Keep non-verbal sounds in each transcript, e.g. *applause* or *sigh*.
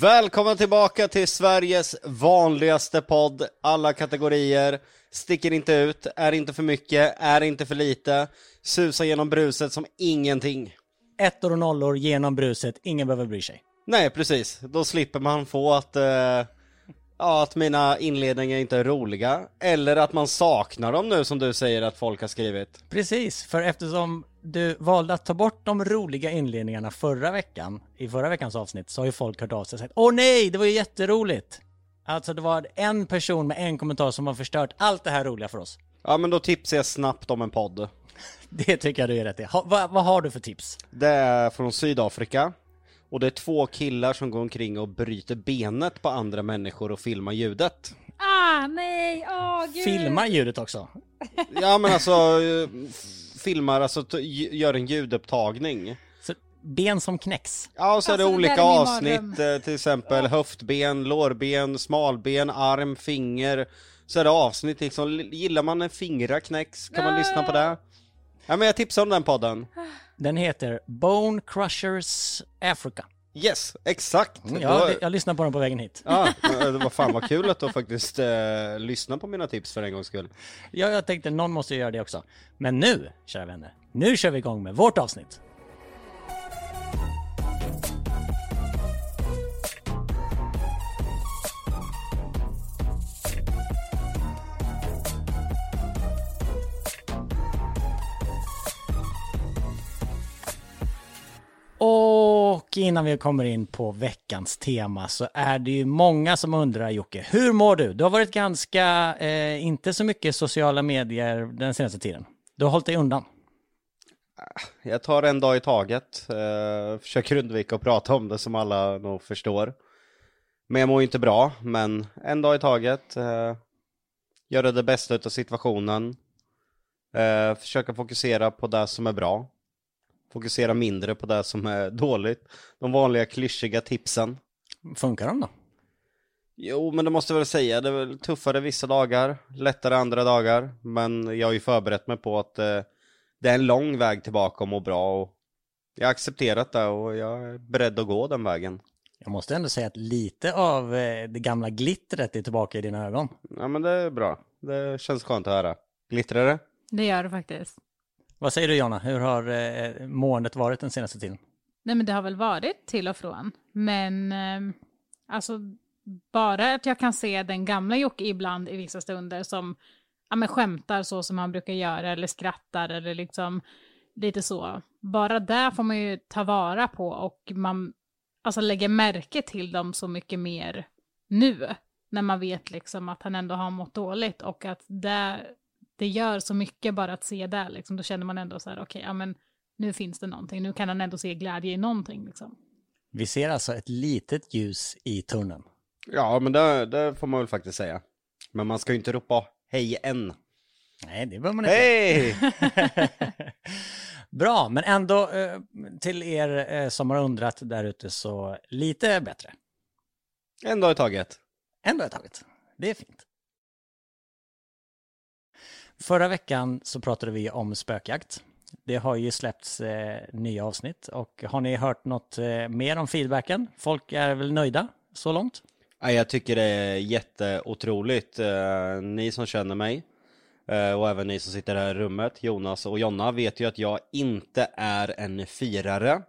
Välkomna tillbaka till Sveriges vanligaste podd, alla kategorier, sticker inte ut, är inte för mycket, är inte för lite, susar genom bruset som ingenting. Ettor och nollor genom bruset, ingen behöver bry sig. Nej, precis. Då slipper man få att, eh, ja, att mina inledningar inte är roliga, eller att man saknar dem nu som du säger att folk har skrivit. Precis, för eftersom du valde att ta bort de roliga inledningarna förra veckan, i förra veckans avsnitt, så har ju folk hört av sig och sagt Åh nej, det var ju jätteroligt! Alltså det var en person med en kommentar som har förstört allt det här roliga för oss. Ja, men då tipsar jag snabbt om en podd. *laughs* Det tycker jag du är rätt i. Ha, vad, vad har du för tips? Det är från Sydafrika. Och det är två killar som går omkring och bryter benet på andra människor och filmar ljudet. Ah, nej, åh gud. Filma ljudet också. Ja men alltså, *laughs* filmar, alltså gör en ljudupptagning. Så, ben som knäcks. Ja och så är det Alltså, det olika min avsnitt, eh, till exempel höftben, lårben, smalben, arm, finger. Så är det avsnitt liksom, gillar man en fingra knäcks kan man lyssna på det. Ja men jag tipsar om den podden. Den heter Bone Crushers Africa. Yes, exakt! Ja, Då- det, jag lyssnade på den på vägen hit. Ja, det var fan vad kul att du faktiskt eh, lyssna på mina tips för en gångs skull. Ja, jag tänkte någon måste göra det också. Men nu, kära vänner, nu kör vi igång med vårt avsnitt. Och innan vi kommer in på veckans tema så är det ju många som undrar Jocke, hur mår du? Du har varit ganska, eh, inte så mycket sociala medier den senaste tiden. Du har hållit dig undan. Ah, jag tar en dag i taget, eh, försöker undvika att prata om det som alla nog förstår. Men jag mår inte bra, men en dag i taget. Eh, göra det bästa av situationen. Eh, försöka fokusera på det som är bra. Fokusera mindre på det som är dåligt. De vanliga klyschiga tipsen. Funkar de då? Jo, men det måste jag väl säga. Det är väl tuffare vissa dagar, lättare andra dagar. Men jag har ju förberett mig på att eh, det är en lång väg tillbaka och må bra. Och jag har accepterat det och jag är beredd att gå den vägen. Jag måste ändå säga att lite av eh, det gamla glittret är tillbaka i dina ögon. Ja, men det är bra. Det känns skönt att höra. Glittrar det? Det gör det faktiskt. Vad säger du Jonna? Hur har eh, måendet varit den senaste tiden? Nej men det har väl varit till och från. Men eh, alltså bara att jag kan se den gamla Jocke ibland i vissa stunder som ja, men skämtar så som han brukar göra eller skrattar eller liksom lite så. Bara där får man ju ta vara på och man alltså lägger märke till dem så mycket mer nu. När man vet liksom att han ändå har mått dåligt och att det, det gör så mycket bara att se det liksom. Då känner man ändå så här okej, ja men nu finns det någonting, nu kan han ändå se glädje i någonting liksom. Vi ser alltså ett litet ljus i tunneln. Ja, men det, det får man väl faktiskt säga. Men man ska ju inte ropa hej än. Nej, det behöver man inte. Hej! *laughs* Bra, men ändå eh, till er eh, som har undrat där ute så lite bättre. En dag i taget. Ändå ett taget. Det är fint. Förra veckan så pratade vi om spökjakt. Det har ju släppts eh, nya avsnitt och har ni hört något eh, mer om feedbacken? Folk är väl nöjda så långt? Ja, jag tycker det är jätteotroligt. Eh, Ni som känner mig eh, och även ni som sitter här i rummet, Jonas och Jonna, vet ju att jag inte är en firare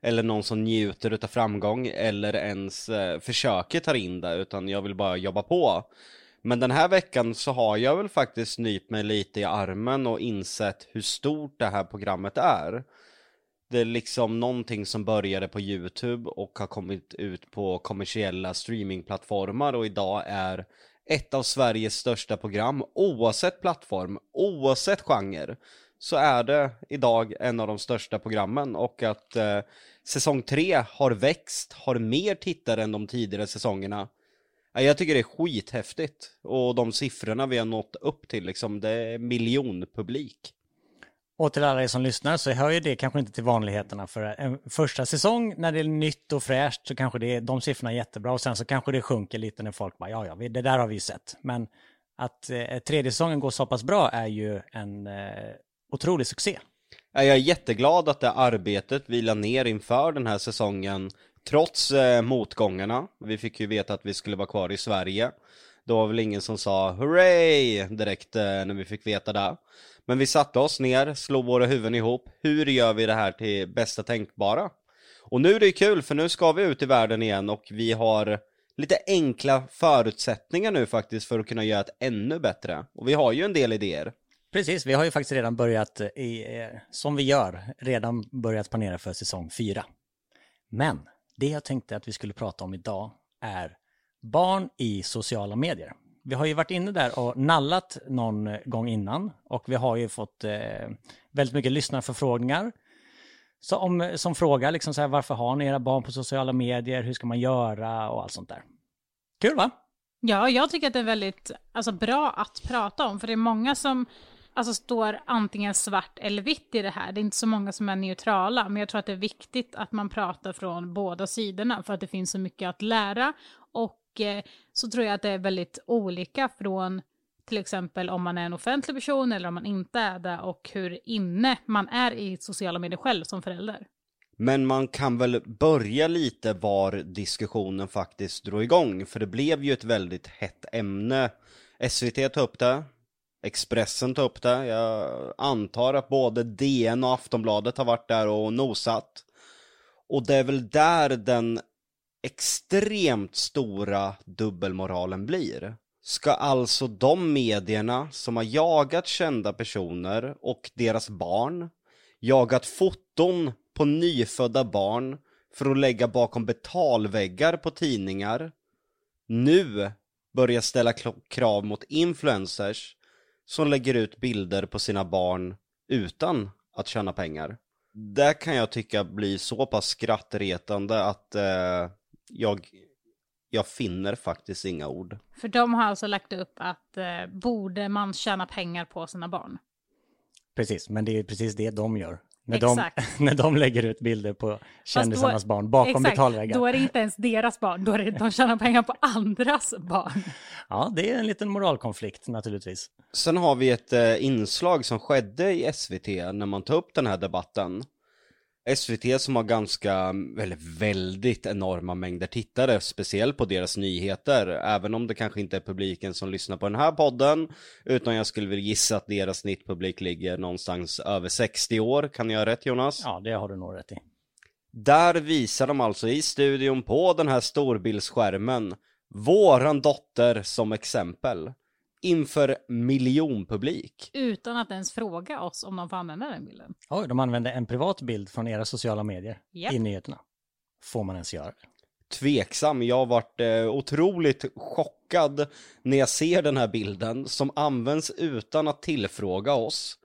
eller någon som njuter utav framgång eller ens eh, försöker ta in det, utan jag vill bara jobba på. Men den här veckan så har jag väl faktiskt nypt mig lite i armen och insett hur stort det här programmet är. Det är liksom någonting som började på Youtube och har kommit ut på kommersiella streamingplattformar och idag är ett av Sveriges största program oavsett plattform, oavsett genre så är det idag en av de största programmen och att eh, säsong 3 har växt, har mer tittare än de tidigare säsongerna. Ja, Jag tycker det är skithäftigt och de siffrorna vi har nått upp till liksom, det är miljonpublik. Och till alla er som lyssnar så hör ju det kanske inte till vanligheterna för en första säsong när det är nytt och fräscht så kanske det är, de siffrorna är jättebra och sen så kanske det sjunker lite när folk bara ja ja, det där har vi ju sett. Men att eh, tredje säsongen går så pass bra är ju en eh, otrolig succé. Ja, Jag är jätteglad att det arbetet vi la ner inför den här säsongen Trots eh, motgångarna, vi fick ju veta att vi skulle vara kvar i Sverige. Det var väl ingen som sa hurray direkt eh, när vi fick veta det. Men vi satte oss ner, slog våra huvuden ihop. Hur gör vi det här till bästa tänkbara? Och nu är det kul för nu ska vi ut i världen igen och vi har lite enkla förutsättningar nu faktiskt för att kunna göra ett ännu bättre. Och vi har ju en del idéer. Precis, vi har ju faktiskt redan börjat, eh, i, eh, som vi gör, redan börjat planera för säsong fyra. Men det jag tänkte att vi skulle prata om idag är barn i sociala medier. Vi har ju varit inne där och nallat någon gång innan och vi har ju fått eh, väldigt mycket lyssnarförfrågningar. Så om, som frågar liksom så här, varför har ni era barn på sociala medier, hur ska man göra och allt sånt där. Kul va? Ja, jag tycker att det är väldigt alltså, bra att prata om, för det är många som alltså, står antingen svart eller vitt i det här. Det är inte så många som är neutrala, men jag tror att det är viktigt att man pratar från båda sidorna, för att det finns så mycket att lära. Och eh, så tror jag att det är väldigt olika från till exempel om man är en offentlig person eller om man inte är det och hur inne man är i sociala medier själv som förälder. Men man kan väl börja lite var diskussionen faktiskt drog igång, för det blev ju ett väldigt hett ämne. SVT tog upp det, Expressen tar upp det, jag antar att både DN och Aftonbladet har varit där och nosat. Och det är väl där den extremt stora dubbelmoralen blir. Ska alltså de medierna som har jagat kända personer och deras barn, jagat foton på nyfödda barn för att lägga bakom betalväggar på tidningar, nu börja ställa krav mot influencers som lägger ut bilder på sina barn utan att tjäna pengar. Det kan jag tycka blir så pass skrattretande att eh, jag, jag finner faktiskt inga ord. För de har alltså lagt upp att eh, borde man tjäna pengar på sina barn? Precis, men det är precis det de gör. När de, *laughs* när de lägger ut bilder på kändisarnas barn bakom exakt, betalväggar. Då är det inte ens deras barn, då är det de tjänar pengar på andras barn. Ja, det är en liten moralkonflikt naturligtvis. Sen har vi ett eh, inslag som skedde i SVT när man tog upp den här debatten. SVT som har ganska, eller väldigt enorma mängder tittare, speciellt på deras nyheter, även om det kanske inte är publiken som lyssnar på den här podden, utan jag skulle väl gissa att deras snittpublik ligger någonstans över 60 år, kan jag ha rätt Jonas? Ja, det har du nog rätt i. Där visar de alltså i studion på den här storbildsskärmen våran dotter som exempel inför miljonpublik. Utan att ens fråga oss om de får använda den bilden. Oj, de använde en privat bild från era sociala medier yep. i nyheterna. Får man ens göra det? Tveksam, jag har varit eh, otroligt chockad när jag ser den här bilden som används utan att tillfråga oss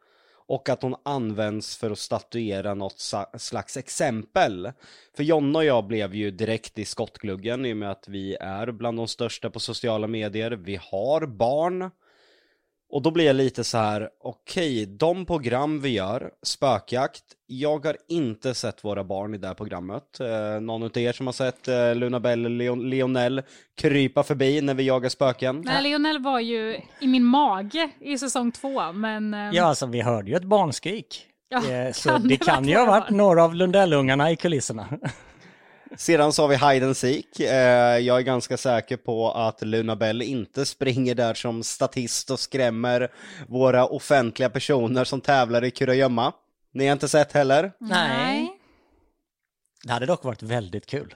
och att hon används för att statuera något slags exempel. För Jonna och jag blev ju direkt i skottgluggen i och med att vi är bland de största på sociala medier. Vi har barn. Och då blir jag lite så här, okej, okay, de program vi gör, spökjakt, jag har inte sett våra barn i det här programmet. Eh, någon av er som har sett eh, Luna Bell och Leon Lionel krypa förbi när vi jagar spöken? Nej, Lionel var ju i min mage i säsong två, men... Eh... Ja, alltså vi hörde ju ett barnskrik. Ja, eh, så kan det, det kan ju ha varit några av Lundellungarna i kulisserna. *laughs* Sedan så har vi Hide and Seek. Eh, jag är ganska säker på att Luna Bell inte springer där som statist och skrämmer våra offentliga personer som tävlar i kurragömma. Ni har inte sett heller? Nej. Det hade dock varit väldigt kul.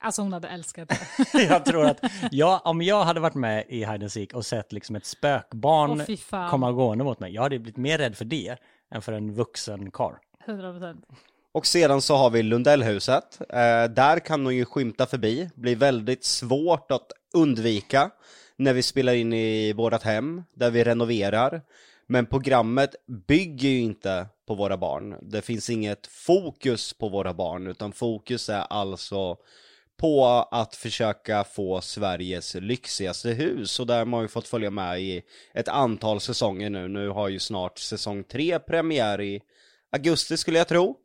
Alltså hon hade älskat det. *laughs* jag tror att jag, om jag hade varit med i Hide and Seek och sett liksom ett spökbarn oh, komma gående mot mig, jag hade blivit mer rädd för det än för en vuxen karl. 100%. Och sedan så har vi Lundellhuset. Eh, där kan de ju skymta förbi, blir väldigt svårt att undvika när vi spelar in i vårat hem, där vi renoverar. Men programmet bygger ju inte på våra barn. Det finns inget fokus på våra barn, utan fokus är alltså på att försöka få Sveriges lyxigaste hus och där har man ju fått följa med i ett antal säsonger nu. Nu har ju snart säsong tre premiär i augusti skulle jag tro.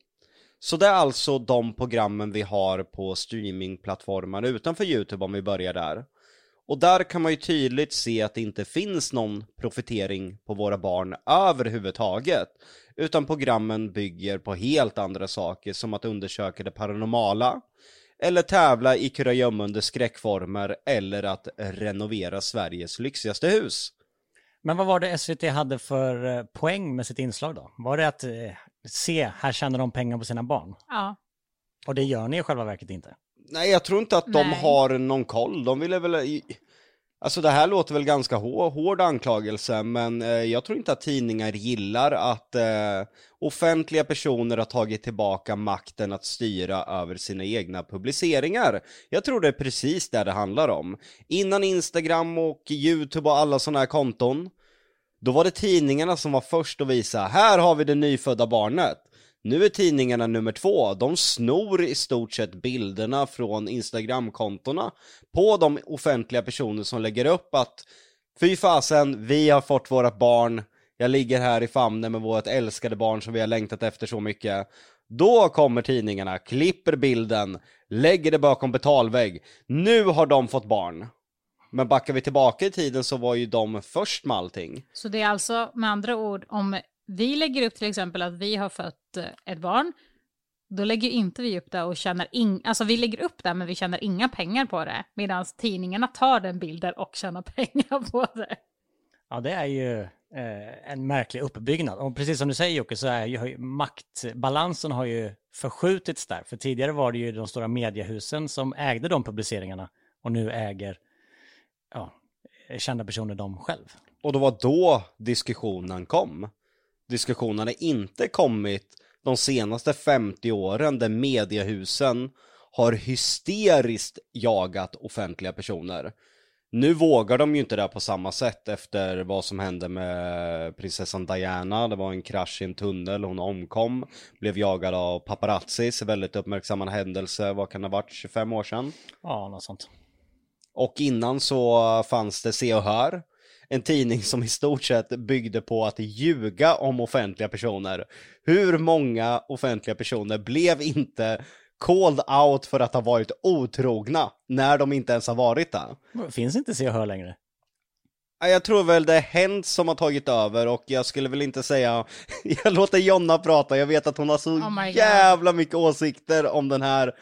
Så det är alltså de programmen vi har på streamingplattformar utanför Youtube om vi börjar där. Och där kan man ju tydligt se att det inte finns någon profitering på våra barn överhuvudtaget. Utan programmen bygger på helt andra saker som att undersöka det paranormala, eller tävla i kurragömma skräckformer eller att renovera Sveriges lyxigaste hus. Men vad var det SVT hade för eh, poäng med sitt inslag då? Var det att eh, se, här tjänar de pengar på sina barn? Ja. Och det gör ni i själva verket inte? Nej, jag tror inte att de Nej. har någon koll. De ville väl... Alltså det här låter väl ganska hår, hård anklagelse, men eh, jag tror inte att tidningar gillar att eh, offentliga personer har tagit tillbaka makten att styra över sina egna publiceringar. Jag tror det är precis det det handlar om. Innan Instagram och YouTube och alla sådana här konton, då var det tidningarna som var först att visa, här har vi det nyfödda barnet. Nu är tidningarna nummer två, de snor i stort sett bilderna från instagramkontona på de offentliga personer som lägger upp att fy fasen, vi har fått våra barn, jag ligger här i famnen med vårt älskade barn som vi har längtat efter så mycket. Då kommer tidningarna, klipper bilden, lägger det bakom betalvägg. Nu har de fått barn. Men backar vi tillbaka i tiden så var ju de först med allting. Så det är alltså med andra ord, om vi lägger upp till exempel att vi har fött eh, ett barn, då lägger inte vi upp det och tjänar in, alltså vi lägger upp det men vi tjänar inga pengar på det. Medan tidningarna tar den bilden och tjänar *laughs* pengar på det. Ja, det är ju eh, en märklig uppbyggnad. Och precis som du säger Jocke, så är ju maktbalansen har ju förskjutits där. För tidigare var det ju de stora mediehusen som ägde de publiceringarna och nu äger kända personer dem själv. Och det var då diskussionen kom. Diskussionen har inte kommit de senaste 50 åren där mediehusen har hysteriskt jagat offentliga personer. Nu vågar de ju inte det på samma sätt efter vad som hände med prinsessan Diana. Det var en krasch i en tunnel, hon omkom, blev jagad av paparazzis, väldigt uppmärksammad händelse, vad kan det ha varit, 25 år sedan? Ja, något sånt. Och innan så fanns det Se och Hör, en tidning som i stort sett byggde på att ljuga om offentliga personer. Hur många offentliga personer blev inte called out för att ha varit otrogna när de inte ens har varit det? Finns inte Se och Hör längre. Ja, Jag tror väl det är Hänt som har tagit över och jag skulle väl inte säga, *laughs* jag låter Jonna prata, jag vet att hon har så Oh jävla mycket åsikter om den här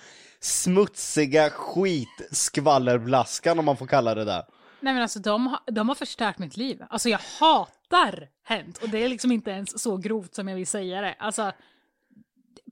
smutsiga skitskvallerblaskan om man får kalla det där. Nej men alltså de, har- de har förstört mitt liv. Alltså jag hatar Hänt och det är liksom inte ens så grovt som jag vill säga det. Alltså,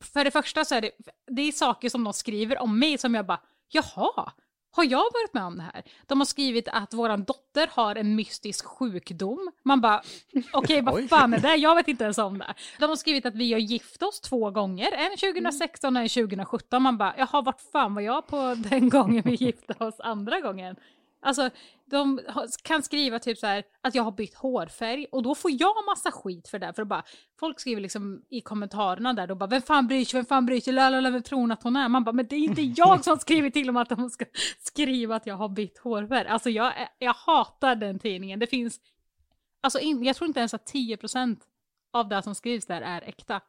för det första så är det, det är saker som de skriver om mig som jag bara, jaha, har jag varit med om det här? De har skrivit att våran dotter har en mystisk sjukdom. Man bara, *laughs* okej Oj. vad fan är det? Jag vet inte ens om det. De har skrivit att vi har gift oss två gånger, en 2016 och en 2017. Man bara, jaha vart fan var jag på den *laughs* gången vi gifte oss andra gången? Alltså, de kan skriva typ så här att jag har bytt hårfärg och då får jag massa skit för det. För bara, folk skriver liksom i kommentarerna där, då bara vem fan bryr sig, vem fan bryr sig, lalala, vem tror hon att hon är? Man bara, men det är inte *laughs* jag som skriver till dem att de ska skriva att jag har bytt hårfärg. Alltså jag, jag hatar den tidningen. Det finns, alltså in, jag tror inte ens att 10% av det som skrivs där är äkta.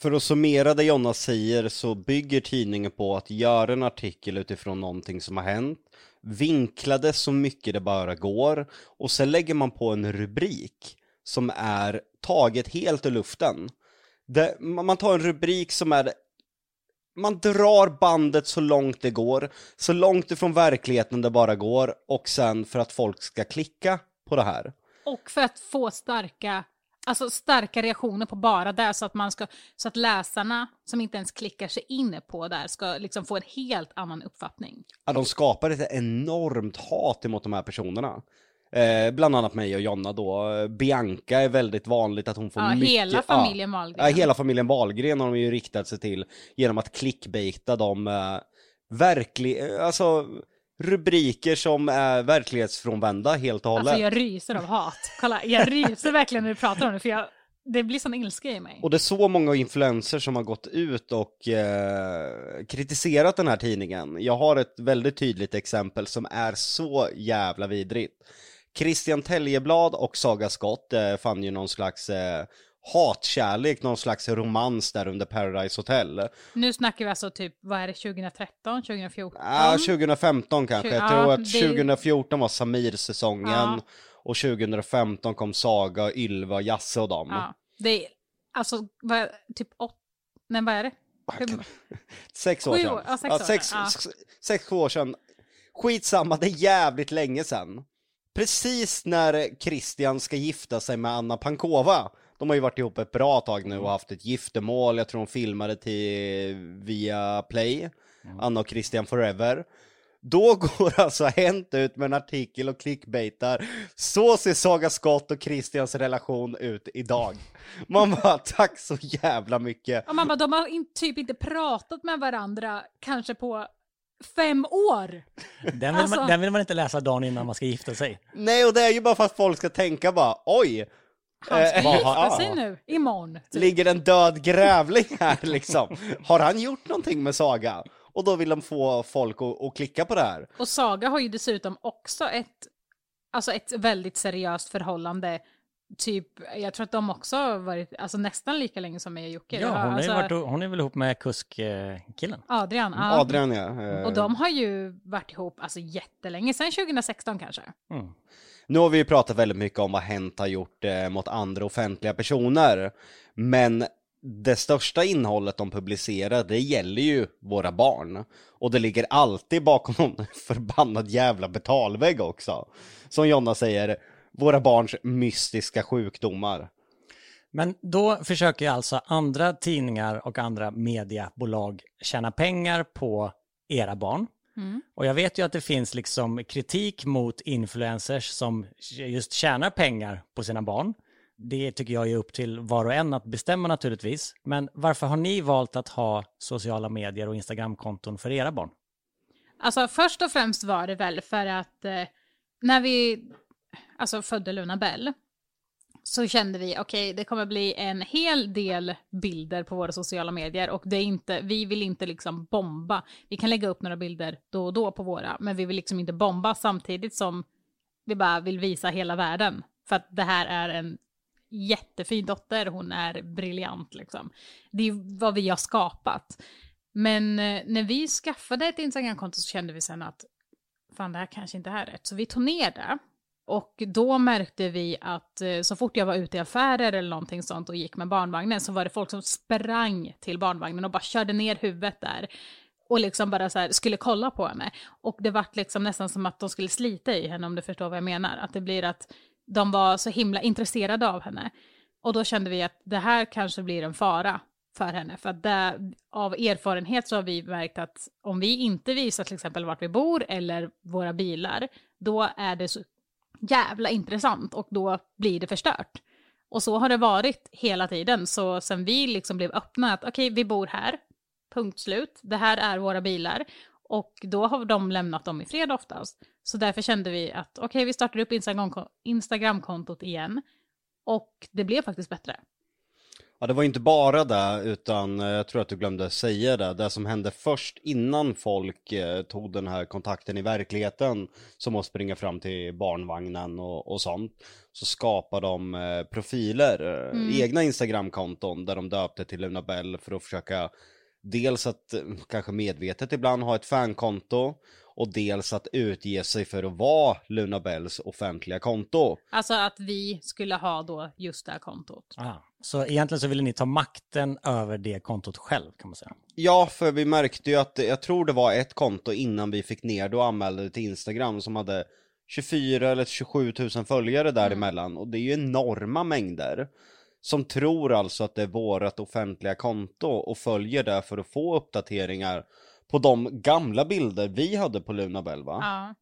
För att summera det Jonna säger så bygger tidningen på att göra en artikel utifrån någonting som har hänt, vinkla det så mycket det bara går och sen lägger man på en rubrik som är taget helt ur luften. Det, man tar en rubrik som är man drar bandet så långt det går, så långt ifrån verkligheten det bara går och sen för att folk ska klicka på det här. Och för att få starka, alltså starka reaktioner på bara det så att man ska, så att läsarna som inte ens klickar sig in på där ska liksom få en helt annan uppfattning. Ja, de skapar ett enormt hat emot de här personerna. Eh, bland annat mig och Jonna då. Bianca är väldigt vanligt att hon får Ja, mycket... hela familjen Wahlgren. Ja, hela familjen Wahlgren har de ju riktat sig till genom att clickbaita de eh, verklig... eh, Alltså rubriker som är verklighetsfrånvända helt och hållet. Alltså jag ryser av hat. Kolla, jag ryser verkligen när du pratar om det för jag, det blir sån ilska i mig. Och det är så många influencers som har gått ut och eh, kritiserat den här tidningen. Jag har ett väldigt tydligt exempel som är så jävla vidrigt. Christian Teljeblad och Saga Skott eh, fann ju någon slags eh, hatkärlek, någon slags romans där under Paradise Hotel. Nu snackar vi alltså typ, vad är det, 2013, 2014? Ah, 2015 kanske, jag Ja, tror att det- 2014 var Samir-säsongen Ja. och 2015 kom Saga, Ylva, Jasse och dem. Ja, det är, alltså, vad, typ åt, nej vad är det? *laughs* Sex år sedan. år, ja, sex ja, år sex, sedan, ja. sex, sex, år sedan. Skitsamma, det är jävligt länge sedan. Precis när Christian ska gifta sig med Anna Pankova. De har ju varit ihop ett bra tag nu och haft ett giftermål. Jag tror de filmade till via Play. Anna och Christian Forever. Då *laughs* går alltså Hänt ut med en artikel och clickbaitar. Så ser Saga Scott och Christians relation ut idag. *laughs* Man bara, tack så jävla mycket. Och man bara, de har in, typ inte pratat med varandra kanske på fem år. Den vill, Alltså- man, den vill man inte läsa dagen innan man ska gifta sig. Nej, och det är ju bara för att folk ska tänka bara, oj, Han *laughs* ska Eh, gifta ja. sig nu, imorgon. Typ. ligger en död grävling här liksom? Har han gjort någonting med Saga? Och då vill de få folk att, att klicka på det här. Och Saga har ju dessutom också ett, alltså ett väldigt seriöst förhållande. Typ, jag tror att de också har varit alltså nästan lika länge som mig och Jocke. Ja, hon, är alltså, varit, hon är väl ihop med kuskkillen. Adrian. Ja. Adrian ja. Och de har ju varit ihop alltså jättelänge, sen 2016 kanske. Mm. Nu har vi ju pratat väldigt mycket om vad Hent har gjort eh, mot andra offentliga personer. Men det största innehållet de publicerar, det gäller ju våra barn. Och det ligger alltid bakom någon *laughs* förbannad jävla betalvägg också. Som Jonna säger, våra barns mystiska sjukdomar. Men då försöker alltså andra tidningar och andra mediebolag tjäna pengar på era barn. Mm. Och jag vet ju att det finns liksom kritik mot influencers som just tjänar pengar på sina barn. Det tycker jag är upp till var och en att bestämma naturligtvis. Men varför har ni valt att ha sociala medier och Instagramkonton för era barn? Alltså först och främst var det väl för att eh, när vi alltså, födde Luna Bell så kände vi okej det kommer bli en hel del bilder på våra sociala medier och det är inte, vi vill inte liksom bomba. Vi kan lägga upp några bilder då och då på våra men vi vill liksom inte bomba samtidigt som vi bara vill visa hela världen. För att det här är en jättefin dotter, hon är briljant liksom. Det är vad vi har skapat. Men eh, när vi skaffade ett Instagramkonto så kände vi sen att fan det här kanske inte är rätt. Så vi tog ner det. Och då märkte vi att eh, så fort jag var ute i affärer eller någonting sånt och gick med barnvagnen så var det folk som sprang till barnvagnen och bara körde ner huvudet där. Och liksom bara så här, skulle kolla på henne. Och det vart liksom nästan som att de skulle slita i henne om du förstår vad jag menar. Att det blir att de var så himla intresserade av henne. Och då kände vi att det här kanske blir en fara för henne. För att det, av erfarenhet så har vi märkt att om vi inte visar till exempel vart vi bor eller våra bilar, då är det så jävla intressant och då blir det förstört. Och så har det varit hela tiden. Så sen vi liksom blev öppna att okej, vi bor här, punkt slut. Det här är våra bilar. Och då har de lämnat dem i fred oftast. Så därför kände vi att okej, vi startar upp Instagram- Instagramkontot igen. Och det blev faktiskt bättre. Ja, det var inte bara det, utan eh, jag tror att du glömde säga det. Det som hände först innan folk eh, tog den här kontakten i verkligheten, som att springa fram till barnvagnen och, och sånt, så skapade de eh, profiler, eh, egna Instagramkonton, där de döpte till Luna Bell för att försöka dels att kanske medvetet ibland ha ett fankonto, och dels att utge sig för att vara Luna Bells offentliga konto. Alltså att vi skulle ha då just det här kontot. Ah, så egentligen så ville ni ta makten över det kontot själv kan man säga. Ja, för vi märkte ju att, jag tror det var ett konto innan vi fick ner det och anmälde det till Instagram som hade 24 eller 27 000 följare däremellan och det är ju enorma mängder. Som tror alltså att det är vårat offentliga konto och följer det för att få uppdateringar på de gamla bilder vi hade på Lunabell va? Ja.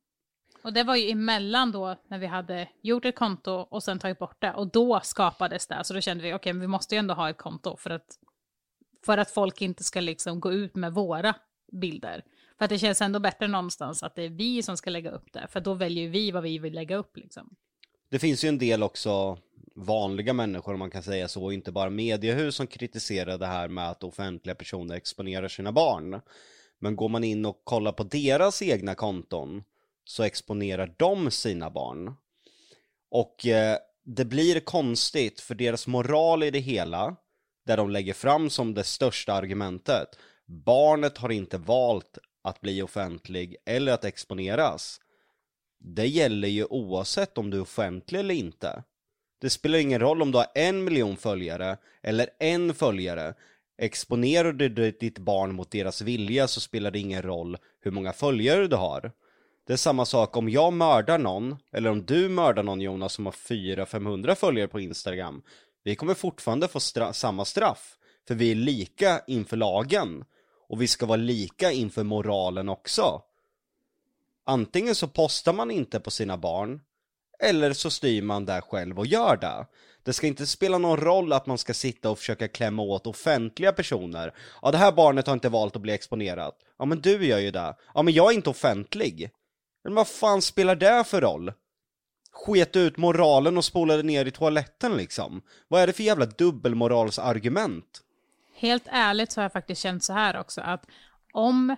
Och det var ju emellan då när vi hade gjort ett konto och sen tagit bort det. Och då skapades det. Så då kände vi, okej, men vi måste ju ändå ha ett konto för att, för att folk inte ska liksom gå ut med våra bilder. För att det känns ändå bättre någonstans att det är vi som ska lägga upp det. För då väljer vi vad vi vill lägga upp liksom. Det finns ju en del också vanliga människor om man kan säga så, inte bara mediehus som kritiserar det här med att offentliga personer exponerar sina barn. Men går man in och kollar på deras egna konton så exponerar de sina barn. Och eh, det blir konstigt för deras moral i det hela, där de lägger fram som det största argumentet, barnet har inte valt att bli offentlig eller att exponeras. Det gäller ju oavsett om du är offentlig eller inte. Det spelar ingen roll om du har en miljon följare eller en följare. Exponerar du ditt barn mot deras vilja så spelar det ingen roll hur många följare du har. Det är samma sak om jag mördar någon, eller om du mördar någon Jonas som har 400-500 följare på Instagram. Vi kommer fortfarande få stra samma straff, för vi är lika inför lagen. Och vi ska vara lika inför moralen också. Antingen så postar man inte på sina barn, eller så styr man där själv och gör det. Det ska inte spela någon roll att man ska sitta och försöka klämma åt offentliga personer. Ja, det här barnet har inte valt att bli exponerat. Ja, men du gör ju det. Ja, men jag är inte offentlig. Men vad fan spelar det för roll? Sket ut moralen och spolade ner i toaletten liksom. Vad är det för jävla dubbelmoralsargument? Helt ärligt så har jag faktiskt känt så här också att om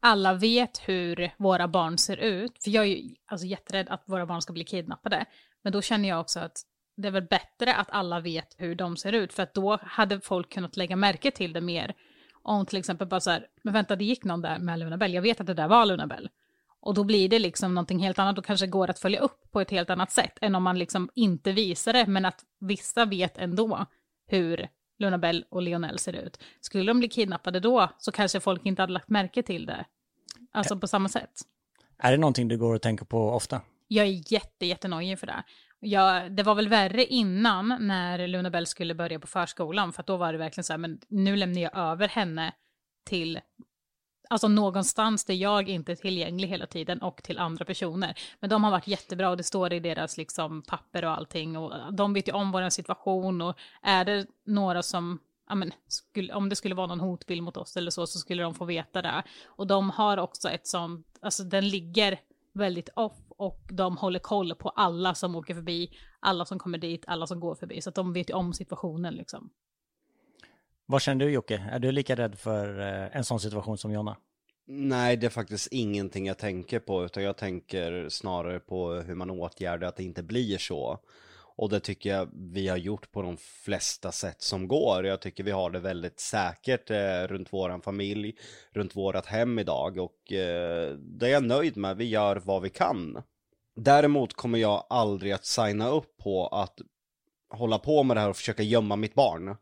alla vet hur våra barn ser ut, för jag är ju alltså jätterädd att våra barn ska bli kidnappade, men då känner jag också att det är väl bättre att alla vet hur de ser ut, för att då hade folk kunnat lägga märke till det mer. Om till exempel bara så här, men vänta det gick någon där med Lunabell, jag vet att det där var Lunabell. Och då blir det liksom någonting helt annat, då kanske går att följa upp på ett helt annat sätt än om man liksom inte visar det, men att vissa vet ändå hur Lunabell och Lionel ser ut. Skulle de bli kidnappade då så kanske folk inte hade lagt märke till det. Alltså på samma sätt. Är det någonting du går och tänker på ofta? Jag är jätte, jättenojig för det. Jag, det var väl värre innan när Lunabell skulle börja på förskolan, för att då var det verkligen så här, men nu lämnar jag över henne till alltså någonstans där jag inte är tillgänglig hela tiden och till andra personer. Men de har varit jättebra och det står i deras liksom papper och allting och de vet ju om vår situation och är det några som Ja, men, skulle, om det skulle vara någon hotbild mot oss eller så, så skulle de få veta det. Och de har också ett sånt, alltså den ligger väldigt off och de håller koll på alla som åker förbi, alla som kommer dit, alla som går förbi. Så att de vet ju om situationen liksom. Vad känner du Jocke? Är du lika rädd för eh, en sån situation som Jonna? Nej, det är faktiskt ingenting jag tänker på, utan jag tänker snarare på hur man åtgärdar att det inte blir så. Och det tycker jag vi har gjort på de flesta sätt som går. Jag tycker vi har det väldigt säkert eh, runt våran familj, runt vårat hem idag och eh, det är jag nöjd med. Vi gör vad vi kan. Däremot kommer jag aldrig att signa upp på att hålla på med det här och försöka gömma mitt barn.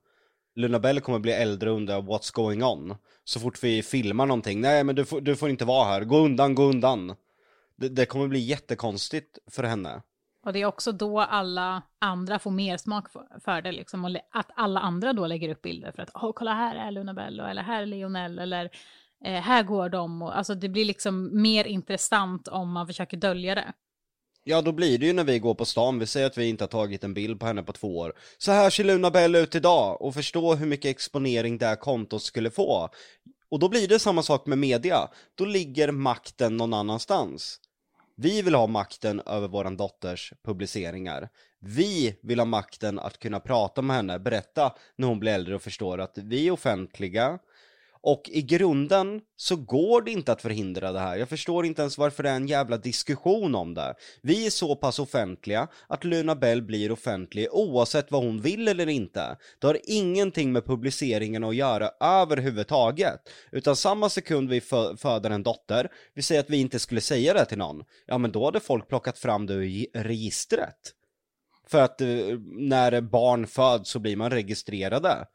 Luna Bell kommer bli äldre och undra what's going on. Så fort vi filmar någonting, nej men du får, du får inte vara här, gå undan, gå undan. Det, det kommer bli jättekonstigt för henne. Och det är också då alla andra får mer smak för det, liksom. Och att alla andra då lägger upp bilder för att, åh, kolla här är Luna Bell, eller här är Lionel, eller eh, här går de. Och, alltså det blir liksom mer intressant om man försöker dölja det. Ja, då blir det ju när vi går på stan, vi säger att vi inte har tagit en bild på henne på två år. Så här ser Luna Bell ut idag, och förstå hur mycket exponering det här kontot skulle få. Och då blir det samma sak med media, då ligger makten någon annanstans. Vi vill ha makten över våran dotters publiceringar. Vi vill ha makten att kunna prata med henne, berätta när hon blir äldre och förstår att vi är offentliga, och i grunden så går det inte att förhindra det här. Jag förstår inte ens varför det är en jävla diskussion om det. Vi är så pass offentliga att Luna Bell blir offentlig oavsett vad hon vill eller inte. Det har ingenting med publiceringen att göra överhuvudtaget. Utan samma sekund vi fö föder en dotter, vi säger att vi inte skulle säga det till någon, ja men då hade folk plockat fram det ur registret. För att eh, när barn föds så blir man registrerade.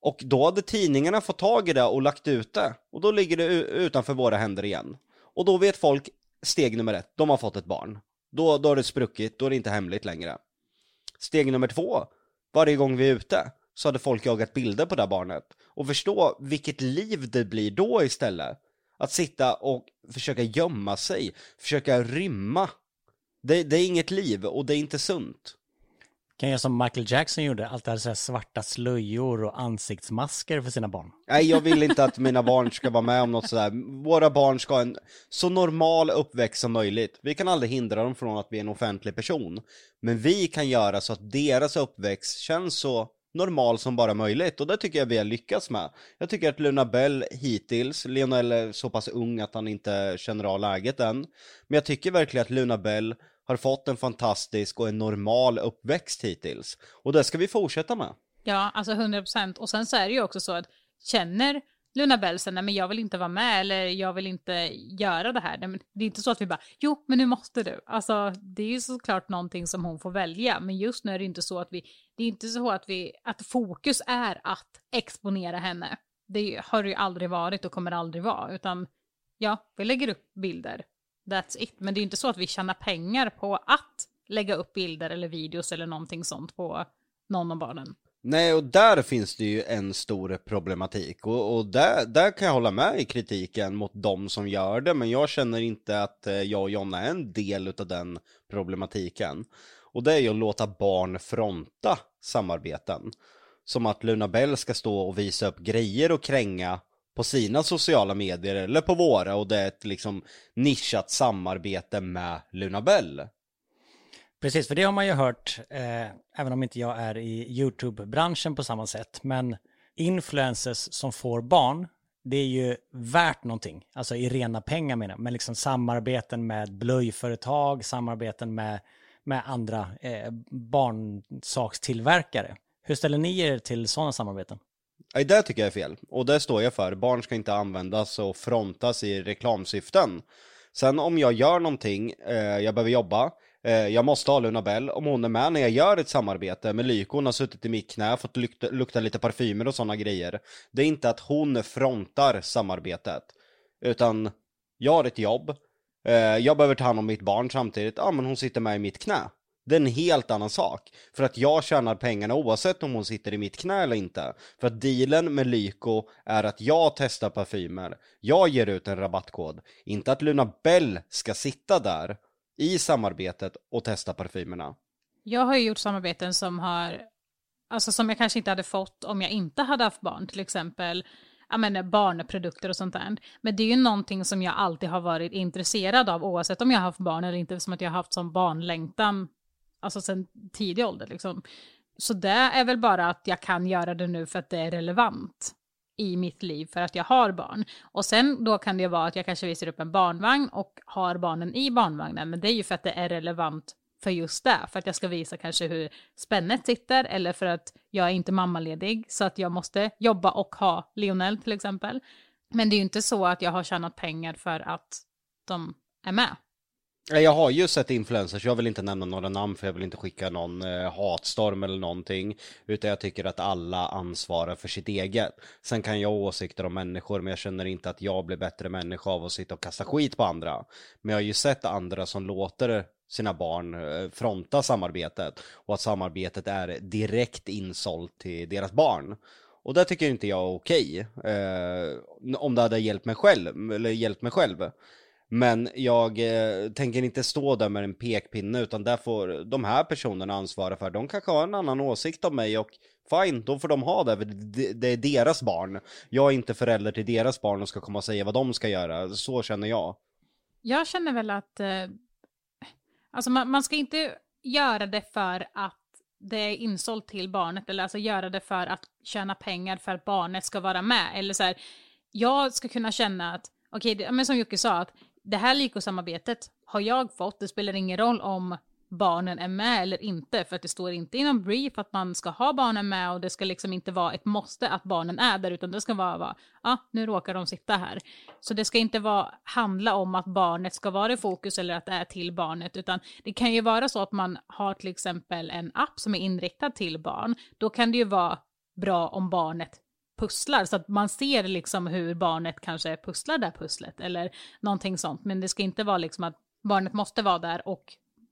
Och då hade tidningarna fått tag i det och lagt ut det. Och då ligger det utanför våra händer igen. Och då vet folk steg nummer ett, de har fått ett barn. Då, då har det spruckit, då är det inte hemligt längre. Steg nummer två, varje gång vi är ute så hade folk jagat bilder på det här barnet. Och förstå vilket liv det blir då istället. Att sitta och försöka gömma sig, försöka rymma. Det, det är inget liv och det är inte sunt. Kan jag som Michael Jackson gjorde, alltid hade så svarta slöjor och ansiktsmasker för sina barn. Nej, jag vill inte att mina barn ska vara med om något sådär. Våra barn ska ha en så normal uppväxt som möjligt. Vi kan aldrig hindra dem från att bli en offentlig person. Men vi kan göra så att deras uppväxt känns så normal som bara möjligt och det tycker jag vi har lyckats med. Jag tycker att Luna Bell hittills, Lionel är så pass ung att han inte känner av läget än, men jag tycker verkligen att Luna Bell har fått en fantastisk och en normal uppväxt hittills. Och det ska vi fortsätta med. Ja, alltså 100%. Och sen så är det ju också så att känner Luna Bell sen, nej men jag vill inte vara med eller jag vill inte göra det här. Det är inte så att vi bara, jo men nu måste du. Alltså det är ju såklart någonting som hon får välja, men just nu är det inte så att vi, det är inte så att, vi, att fokus är att exponera henne. Det har det ju aldrig varit och kommer aldrig vara, utan ja, vi lägger upp bilder. That's it. Men det är ju inte så att vi tjänar pengar på att lägga upp bilder eller videos eller någonting sånt på någon av barnen. Nej, och där finns det ju en stor problematik och, och där, där kan jag hålla med i kritiken mot de som gör det, men jag känner inte att eh, jag och Jonna är en del av den problematiken. Och det är ju att låta barn fronta samarbeten. Som att Luna Bell ska stå och visa upp grejer och kränga på sina sociala medier eller på våra och det är ett liksom nischat samarbete med Lunabell. Precis, för det har man ju hört, eh, även om inte jag är i YouTube-branschen på samma sätt, men influencers som får barn, det är ju värt någonting, alltså i rena pengar menar jag, men liksom samarbeten med blöjföretag, samarbeten med, med andra eh, barnsakstillverkare. Hur ställer ni er till sådana samarbeten? Nej, det tycker jag är fel. Och det står jag för. Barn ska inte användas och frontas i reklamsyften. Sen om jag gör någonting, eh, jag behöver jobba, eh, jag måste ha Luna Bell, om hon är med när jag gör ett samarbete med Lyko, hon har suttit i mitt knä, fått lukta, lukta lite parfymer och sådana grejer. Det är inte att hon frontar samarbetet, utan jag har ett jobb, eh, jag behöver ta hand om mitt barn samtidigt, ja men hon sitter med i mitt knä. Det är en helt annan sak. För att jag tjänar pengarna oavsett om hon sitter i mitt knä eller inte. För att dealen med Lyko är att jag testar parfymer. Jag ger ut en rabattkod. Inte att Luna Bell ska sitta där i samarbetet och testa parfymerna. Jag har ju gjort samarbeten som har, alltså som jag kanske inte hade fått om jag inte hade haft barn, till exempel jag menar, barnprodukter och sånt där. Men det är ju någonting som jag alltid har varit intresserad av oavsett om jag har haft barn eller inte, som att jag har haft som barnlängtan alltså sen tidig ålder liksom. Så det är väl bara att jag kan göra det nu för att det är relevant i mitt liv för att jag har barn. Och sen då kan det vara att jag kanske visar upp en barnvagn och har barnen i barnvagnen, men det är ju för att det är relevant för just det, för att jag ska visa kanske hur spännet sitter eller för att jag är inte mammaledig så att jag måste jobba och ha Lionel till exempel. Men det är ju inte så att jag har tjänat pengar för att de är med. Jag har ju sett influencers, jag vill inte nämna några namn för jag vill inte skicka någon eh, hatstorm eller någonting. Utan jag tycker att alla ansvarar för sitt eget. Sen kan jag ha åsikter om människor men jag känner inte att jag blir bättre människa av att sitta och kasta skit på andra. Men jag har ju sett andra som låter sina barn eh, fronta samarbetet. Och att samarbetet är direkt insålt till deras barn. Och det tycker inte jag är okej. Eh, om det hade hjälpt mig själv, eller hjälpt mig själv. Men jag eh, tänker inte stå där med en pekpinne utan där får de här personerna ansvara för. De kanske har en annan åsikt om mig och fine, då får de ha det. Det, det är deras barn. Jag är inte förälder till deras barn och ska komma och säga vad de ska göra. Så känner jag. Jag känner väl att eh, alltså man, man ska inte göra det för att det är insålt till barnet eller alltså göra det för att tjäna pengar för att barnet ska vara med. Eller så här, jag ska kunna känna att, okej, okay, men som Jocke sa, att det här lyckosamarbetet har jag fått, det spelar ingen roll om barnen är med eller inte, för att det står inte inom brief att man ska ha barnen med och det ska liksom inte vara ett måste att barnen är där, utan det ska vara, ja, ah, nu råkar de sitta här. Så det ska inte vara, handla om att barnet ska vara i fokus eller att det är till barnet, utan det kan ju vara så att man har till exempel en app som är inriktad till barn, då kan det ju vara bra om barnet pusslar så att man ser liksom hur barnet kanske pusslar det här pusslet eller någonting sånt. Men det ska inte vara liksom att barnet måste vara där och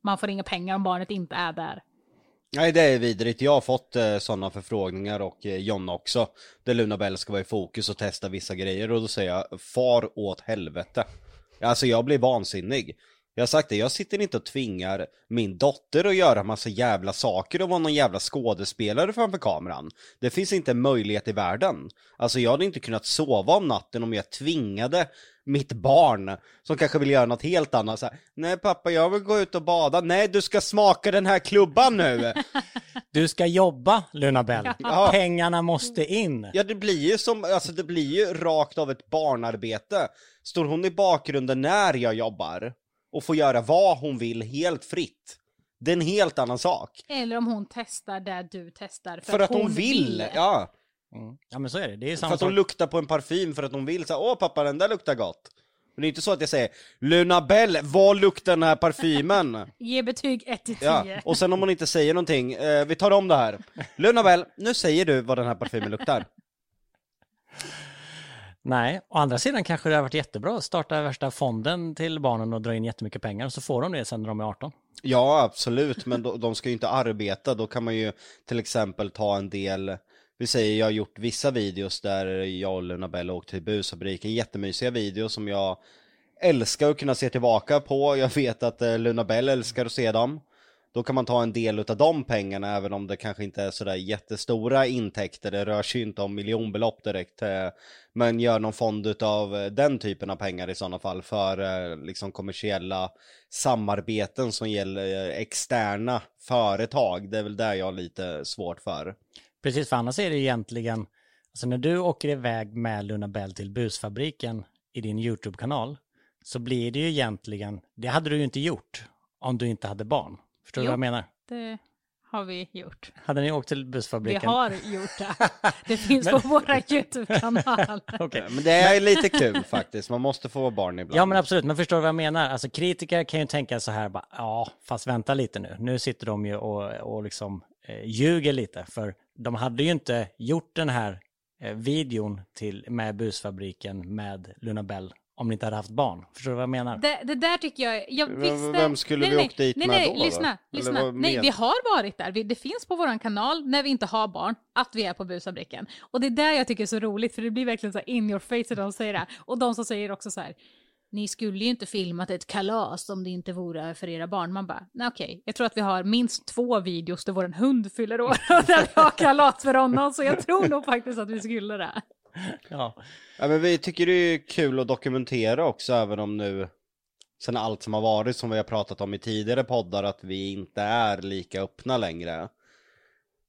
man får inga pengar om barnet inte är där. Nej det är vidrigt, jag har fått eh, sådana förfrågningar och eh, Jonna också. Där Luna Bell ska vara i fokus och testa vissa grejer och då säger jag far åt helvete. Alltså jag blir vansinnig. Jag har sagt det, jag sitter inte och tvingar min dotter att göra massa jävla saker och vara någon jävla skådespelare framför kameran. Det finns inte en möjlighet i världen. Alltså jag hade inte kunnat sova om natten om jag tvingade mitt barn som kanske vill göra något helt annat. Så här, Nej pappa, jag vill gå ut och bada. Nej, du ska smaka den här klubban nu. *laughs* Du ska jobba, Luna Bell. *laughs* Ja. Pengarna måste in. Ja, det blir ju som, alltså det blir ju rakt av ett barnarbete. Står hon i bakgrunden när jag jobbar? Och få göra vad hon vill helt fritt. Det är en helt annan sak. Eller om hon testar där du testar för, för att, att, hon vill. vill. Ja. Mm. Ja men så är det, det är samma För att hon luktar på en parfym för att hon vill, så åh pappa den där luktar gott. Men det är inte så att jag säger Luna Bell, vad luktar den här parfymen? *laughs* Ge betyg 1 till 10. Ja, och sen om hon inte säger någonting, eh, vi tar om det här. Luna Bell, nu säger du vad den här parfymen luktar. *laughs* Nej, å andra sidan kanske det har varit jättebra att starta värsta fonden till barnen och dra in jättemycket pengar och så får de det sen när de är 18. Ja, absolut, men de, de ska ju inte arbeta, då kan man ju till exempel ta en del vi säger jag har gjort vissa videos där jag och Luna Bell åkt till busfabriken, jättemysiga videos som jag älskar att kunna se tillbaka på, jag vet att eh, Luna Bell älskar att se dem. Då kan man ta en del av de pengarna även om det kanske inte är sådär jättestora intäkter, det rör sig ju inte om miljonbelopp direkt. Eh, men gör någon fond av eh, den typen av pengar i sådana fall för eh, liksom kommersiella samarbeten som gäller externa företag. Det är väl där jag har lite svårt för. Precis, för annars är det egentligen, alltså när du åker iväg med Luna Bell till busfabriken i din YouTube-kanal, så blir det ju egentligen, det hade du ju inte gjort om du inte hade barn. Förstår du vad jag menar? Det har vi gjort. Hade ni åkt till Vi busfabriken? har gjort det. *laughs* Det finns på våra YouTube-kanal. *laughs* Okej. Men det är lite kul *laughs* faktiskt, man måste få vara barn ibland. Ja men absolut, men förstår du vad jag menar? Alltså kritiker kan ju tänka så här, bara, ja fast vänta lite nu, nu sitter de ju och, och liksom eh, ljuger lite, för de hade ju inte gjort den här eh, videon till, med busfabriken med Luna Bell om ni inte hade haft barn. Förstår du vad jag menar? Det, det där tycker jag, jag Vem- visste... vem skulle nej, vi nej, åkt dit nej, med nej, då, lyssna, lyssna. Nej, vi har varit där. Vi, det finns på vår kanal när vi inte har barn, att vi är på busfabriken. Och det är där jag tycker är så roligt, för det blir verkligen så här in your face när de säger det. Och de som säger också så här, ni skulle ju inte filmat ett kalas om det inte vore för era barn. Man bara, nej okej, jag tror att vi har minst två videos där vår hund fyller år *laughs* och där vi har kalas för honom, så jag tror nog faktiskt att vi skulle det. *laughs* Ja. Ja, men vi tycker det är kul att dokumentera också, även om nu, sen allt som har varit, som vi har pratat om i tidigare poddar, att vi inte är lika öppna längre.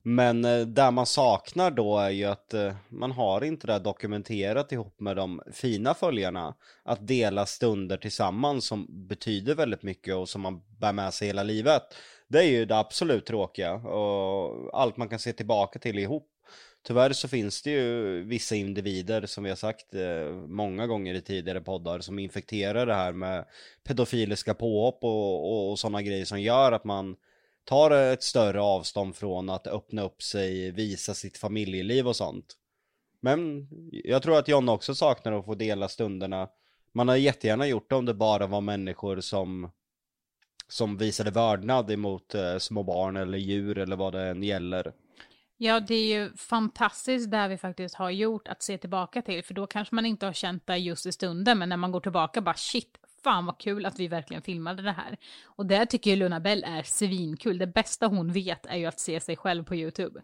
Men eh, där man saknar då är ju att eh, man har inte det här dokumenterat ihop med de fina följarna. Att dela stunder tillsammans som betyder väldigt mycket och som man bär med sig hela livet. Det är ju det absolut tråkiga och allt man kan se tillbaka till ihop. Tyvärr så finns det ju vissa individer som vi har sagt eh, många gånger i tidigare poddar som infekterar det här med pedofiliska påhopp och, och, och sådana grejer som gör att man tar ett större avstånd från att öppna upp sig, visa sitt familjeliv och sånt. Men jag tror att Jonna också saknar att få dela stunderna. Man har jättegärna gjort det om det bara var människor som som visade vördnad emot eh, små barn eller djur eller vad det än gäller. Ja, det är ju fantastiskt där vi faktiskt har gjort att se tillbaka till, för då kanske man inte har känt det just i stunden, men när man går tillbaka bara shit, fan vad kul att vi verkligen filmade det här. Och där tycker jag Luna Bell är svinkul. Det bästa hon vet är ju att se sig själv på YouTube.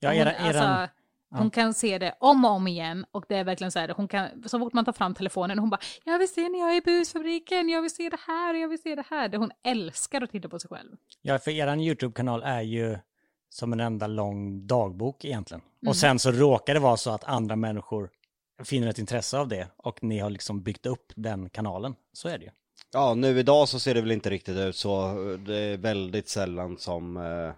Ja, era, eran, alltså, hon kan se det om och om igen och det är verkligen så här, hon kan, så fort man tar fram telefonen, hon bara, jag vill se när jag är i busfabriken, jag vill se det här, jag vill se det här. Det hon älskar att titta på sig själv. ja, för eran YouTube-kanal är ju som en enda lång dagbok egentligen. Mm. Och sen så råkar det vara så att andra människor finner ett intresse av det och ni har liksom byggt upp den kanalen. Så är det ju. Ja, nu idag så ser det väl inte riktigt ut så. Det är väldigt sällan som, eh,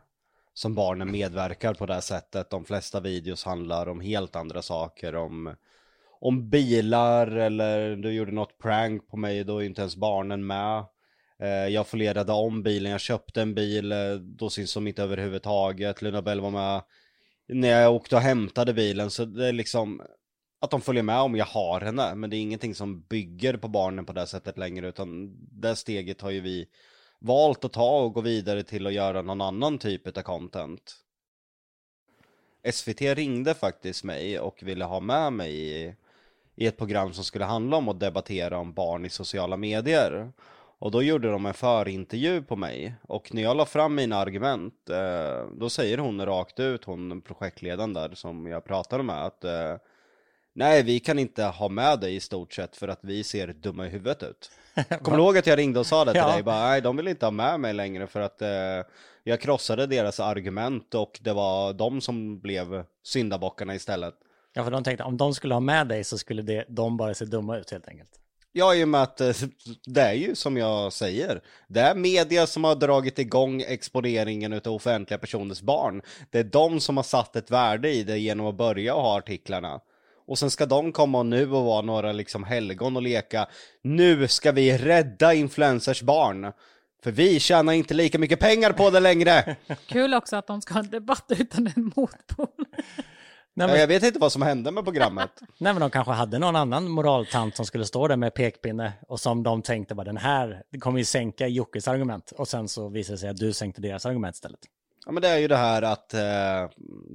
som barnen medverkar på det här sättet. De flesta videos handlar om helt andra saker. Om, om bilar eller du gjorde något prank på mig, då är inte ens barnen med. Eh, jag folierade om bilen, jag köpte en bil, eh, då syns de inte överhuvudtaget. Luna Bell var med när jag åkte och hämtade bilen, så det är liksom att de följer med om jag har henne, men det är ingenting som bygger på barnen på det sättet längre, utan det steget har ju vi valt att ta och gå vidare till att göra någon annan typ av content. SVT ringde faktiskt mig och ville ha med mig i, i ett program som skulle handla om att debattera om barn i sociala medier. Och då gjorde de en förintervju på mig och när jag la fram mina argument eh, då säger hon rakt ut, hon projektledaren där som jag pratade med att eh, Nej vi kan inte ha med dig i stort sett för att vi ser dumma i huvudet ut. *laughs* Kommer du ihåg att jag ringde och sa det till Ja. dig? Bara, nej de vill inte ha med mig längre för att eh, jag krossade deras argument och det var de som blev syndabockarna istället. Ja, för de tänkte om de skulle ha med dig så skulle det, de bara se dumma ut helt enkelt. Ja, i och med att eh, *laughs* det är ju som jag säger. Det är media som har dragit igång exponeringen utav offentliga personers barn. Det är de som har satt ett värde i det genom att börja ha artiklarna. Och sen ska de komma nu och vara några liksom helgon och leka Nu ska vi rädda influencers barn För vi tjänar inte lika mycket pengar på det längre *laughs* Kul också att de ska ha en debatt utan en motpol. *laughs* Nej, men, Jag vet inte vad som hände med programmet *laughs* nej, men de kanske hade någon annan moraltant som skulle stå där med pekpinne och som de tänkte bara den här kommer ju sänka Jockes argument och sen så visade det sig att du sänkte deras argument istället. Ja men det är ju det här att eh,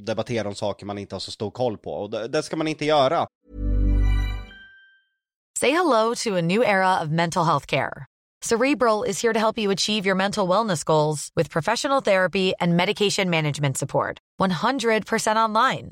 debattera om saker man inte har så stor koll på och det, det ska man inte göra Say hello to a new era of mental health care. Cerebral is here to help you achieve your mental wellness goals with professional therapy and medication management support. 100% online.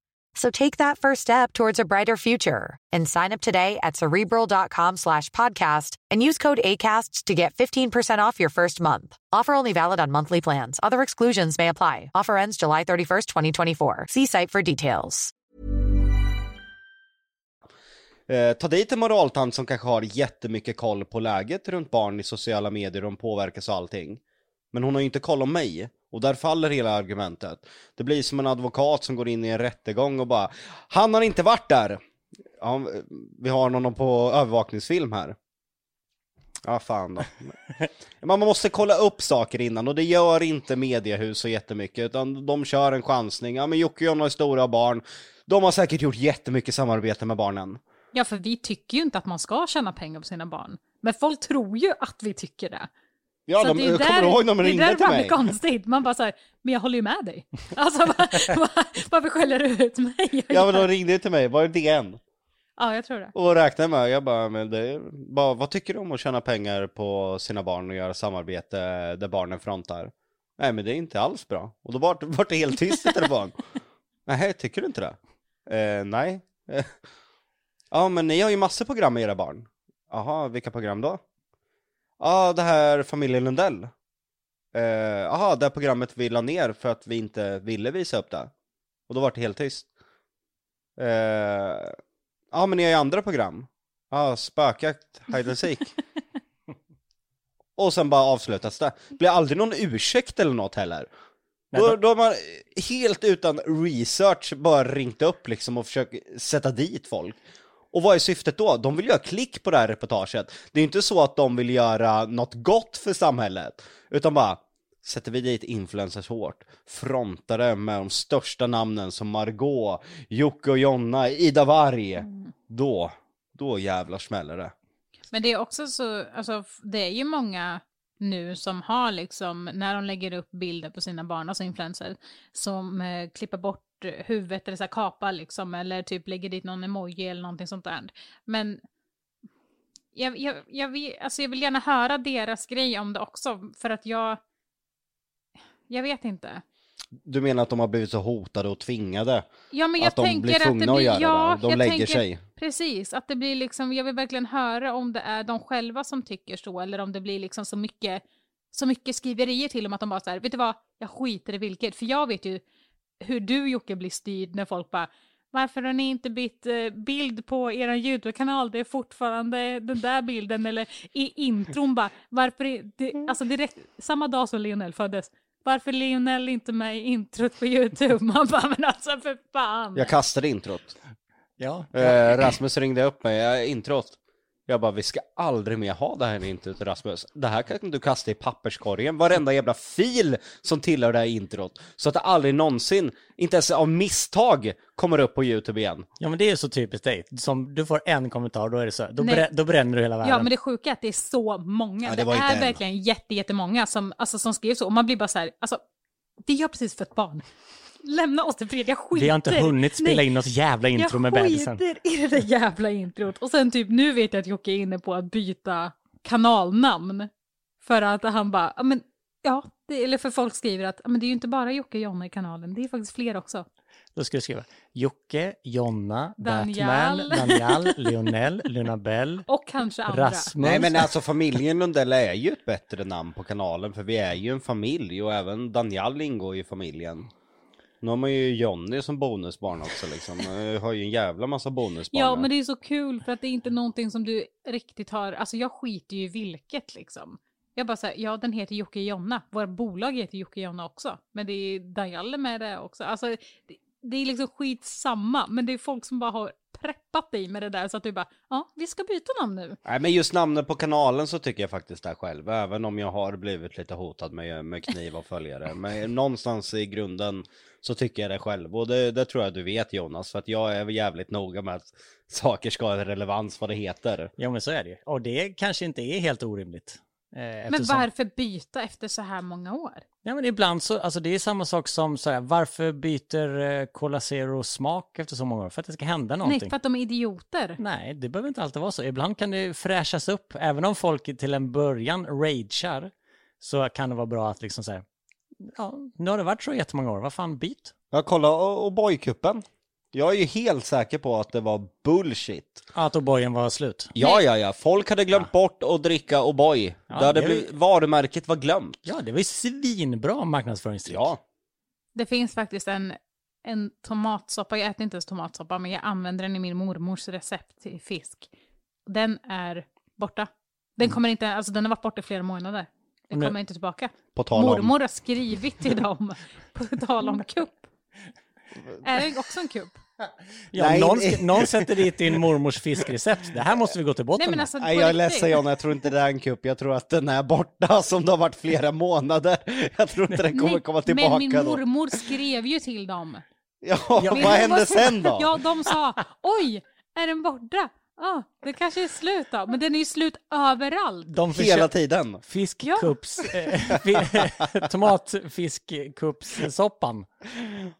So take that first step towards a brighter future and sign up today at cerebral.com slash podcast and use code ACAST to get 15% off your first month. Offer only valid on monthly plans. Other exclusions may apply. Offer ends July 31st, 2024. See site for details. eh, Ta dit en moraltant som kanske har jättemycket koll på läget runt barn i sociala medier de påverkas och allting Men hon har ju inte koll om mig och där faller hela argumentet Det blir som en advokat som går in i en rättegång och bara Han har inte varit där! Ja, vi har någon på övervakningsfilm här Ja fan då. *laughs* Man måste kolla upp saker innan och det gör inte mediehus så jättemycket utan de kör en chansning. Ja men Jocke och Jonna är stora barn. De har säkert gjort jättemycket samarbete med barnen. Ja, för vi tycker ju inte att man ska tjäna pengar på sina barn. Men folk tror ju att vi tycker det. Ja, Så de, det är kommer du ihåg när de det är ringde till det mig? blir konstigt. Man bara såhär, men jag håller ju med dig. *laughs* Alltså, var, var, varför skäller du ut mig? Ja men de ringde till mig, var det DN? ja, jag tror det. Och räknade med, jag bara, men det är, bara, vad tycker du om att tjäna pengar på sina barn och göra samarbete där barnen frontar? Nej men det är inte alls bra. Och då var det, var det helt tyst i telefon. *laughs* Nej, tycker du inte det? Eh, nej. *laughs* Ja men ni har ju massor program med era barn. Jaha, vilka program då? Ja, det här familjen Lundell. Eh, Jaha, det här programmet vi la ner för att vi inte ville visa upp det. Och då var det helt tyst. Eh, ja men ni har ju andra program. Ja, spökjakt, hide and seek. *laughs* Och sen bara avslutas det. Blir aldrig någon ursäkt eller något heller. Nej, då- då har man helt utan research bara ringt upp liksom och försökt sätta dit folk. Och vad är syftet då? De vill göra klick på det här reportaget. Det är inte så att de vill göra något gott för samhället. Utan bara, sätter vi dit influencers hårt, frontar det med de största namnen som Margot, Jocke och Jonna, Ida Warg. Då, då jävlar smäller det. Men det är också så, alltså det är ju många nu som har liksom, när de lägger upp bilder på sina barn, alltså influencers, som eh, klipper bort huvudet eller så här kapar liksom, eller typ lägger dit någon emoji eller någonting sånt där. Men jag, jag, jag, vill, alltså jag vill gärna höra deras grej om det också, för att jag, jag vet inte. Du menar att de har blivit så hotade och tvingade? Ja, men jag att de tänker blir att det tvungna blir, att göra ja, det? De lägger tänker, sig? Precis, att det blir liksom, jag vill verkligen höra om det är de själva som tycker så, eller om det blir liksom så mycket, så mycket skriverier till dem att de bara så här, vet du vad, jag skiter i vilket, för jag vet ju hur du Jocke blir styrd när folk bara, varför har ni inte bytt eh, bild på er YouTube-kanal? Det är fortfarande den där bilden, eller i intron bara, varför är det, alltså direkt, samma dag som Lionel föddes, varför är Lionel inte med i introt på YouTube? *laughs* Man bara, men alltså för fan. Jag kastade introt. Ja, Eh, Rasmus ringde upp mig, jag är introt. Jag bara, vi ska aldrig mer ha det här introt Rasmus. Det här kan du kasta i papperskorgen, varenda jävla fil som tillhör det här introt. Så att det aldrig någonsin, inte ens av misstag, kommer upp på YouTube igen. ja men det är så typiskt dig. Som du får en kommentar, då är det så. Då, Nej. brä, då bränner du hela världen. Ja, men det sjuka är att det är så många. Ja, det det är en. verkligen jätte, jättemånga som, alltså, som skriver så. Och man blir bara så här, alltså, vi har precis fött barn. Lämna oss i fred, jag skiter. Vi har inte hunnit spela Nej, in något jävla intro med bebisen. Jag skiter i det där jävla introt. Och sen typ, nu vet jag att Jocke är inne på att byta kanalnamn. För att han bara, ja men, ja, det, eller för folk skriver att, ja men det är ju inte bara Jocke och Jonna i kanalen, det är faktiskt fler också. Då ska du skriva Jocke, Jonna, Daniel. Batman, Daniel, *laughs* Lionel, Lunabell, Och kanske andra. Rasmus. Nej men alltså familjen Lundell är ju ett bättre namn på kanalen för vi är ju en familj och även Daniel ingår i familjen. Nu har man ju Jonny som bonusbarn också liksom. Jag har ju en jävla massa bonusbarn. Ja, men det är så kul för att det är inte någonting som du riktigt har, alltså jag skiter ju i vilket liksom. Jag bara säger, ja den heter Jocke Jonna, våra bolag heter Jocke Jonna också, men det är Dajalle med det också. Alltså det, det är liksom skitsamma, men det är folk som bara har preppat dig med det där så att du bara, ja vi ska byta namn nu. Nej men just namnet på kanalen så tycker jag faktiskt det själv, även om jag har blivit lite hotad med, med kniv och följare. Men någonstans i grunden så tycker jag det själv, och det, det tror jag du vet Jonas, för att jag är jävligt noga med att saker ska ha relevans vad det heter. Ja men så är det ju. Och det kanske inte är helt orimligt. Eh, Men eftersom- varför byta efter så här många år? Ja men ibland så, alltså det är samma sak som så här, varför byter eh, Cola Zero smak efter så många år? För att det ska hända någonting. Nej, för att de är idioter. Nej, det behöver inte alltid vara så. Ibland kan det fräschas upp. Även om folk till en början ragear så kan det vara bra att liksom säga ja, nu har det varit så jättemånga år, vad fan byt? Jag kolla och kuppen Jag är ju helt säker på att det var bullshit. Att O'boyen var slut. Ja, ja, ja. Folk hade glömt bort att dricka O'boy. Ja, det hade det blivit, varumärket var glömt. Ja, det var ju svinbra marknadsföringstrick. Ja. Det finns faktiskt en, en tomatsoppa, jag äter inte ens tomatsoppa, men jag använder den i min mormors recept till fisk. Den är borta. Den kommer inte, alltså den har varit borta i flera månader. Den Nu- kommer inte tillbaka. På tal om... Mormor har skrivit till dem, *laughs* på tal om kupp. Är det också en kupp? *laughs* Ja, Nej, någon, någon sätter dit din mormors fiskrecept. Det här måste vi gå till botten Nej men med. alltså Nej, på jag är ledsen Jonna, jag tror inte det är en kupp. Jag tror att den är borta *laughs* som det har varit flera månader. Jag tror inte den kommer Nej, komma tillbaka Men min då. mormor skrev ju till dem. Ja, Vet vad hände sen då? Ja, de sa oj, är den borta? Ja, det kanske är slut då. Men den är ju slut överallt. De Hela försöker- tiden. Fiskkupps... Eh, fi- *laughs* tomatfiskkuppssoppan.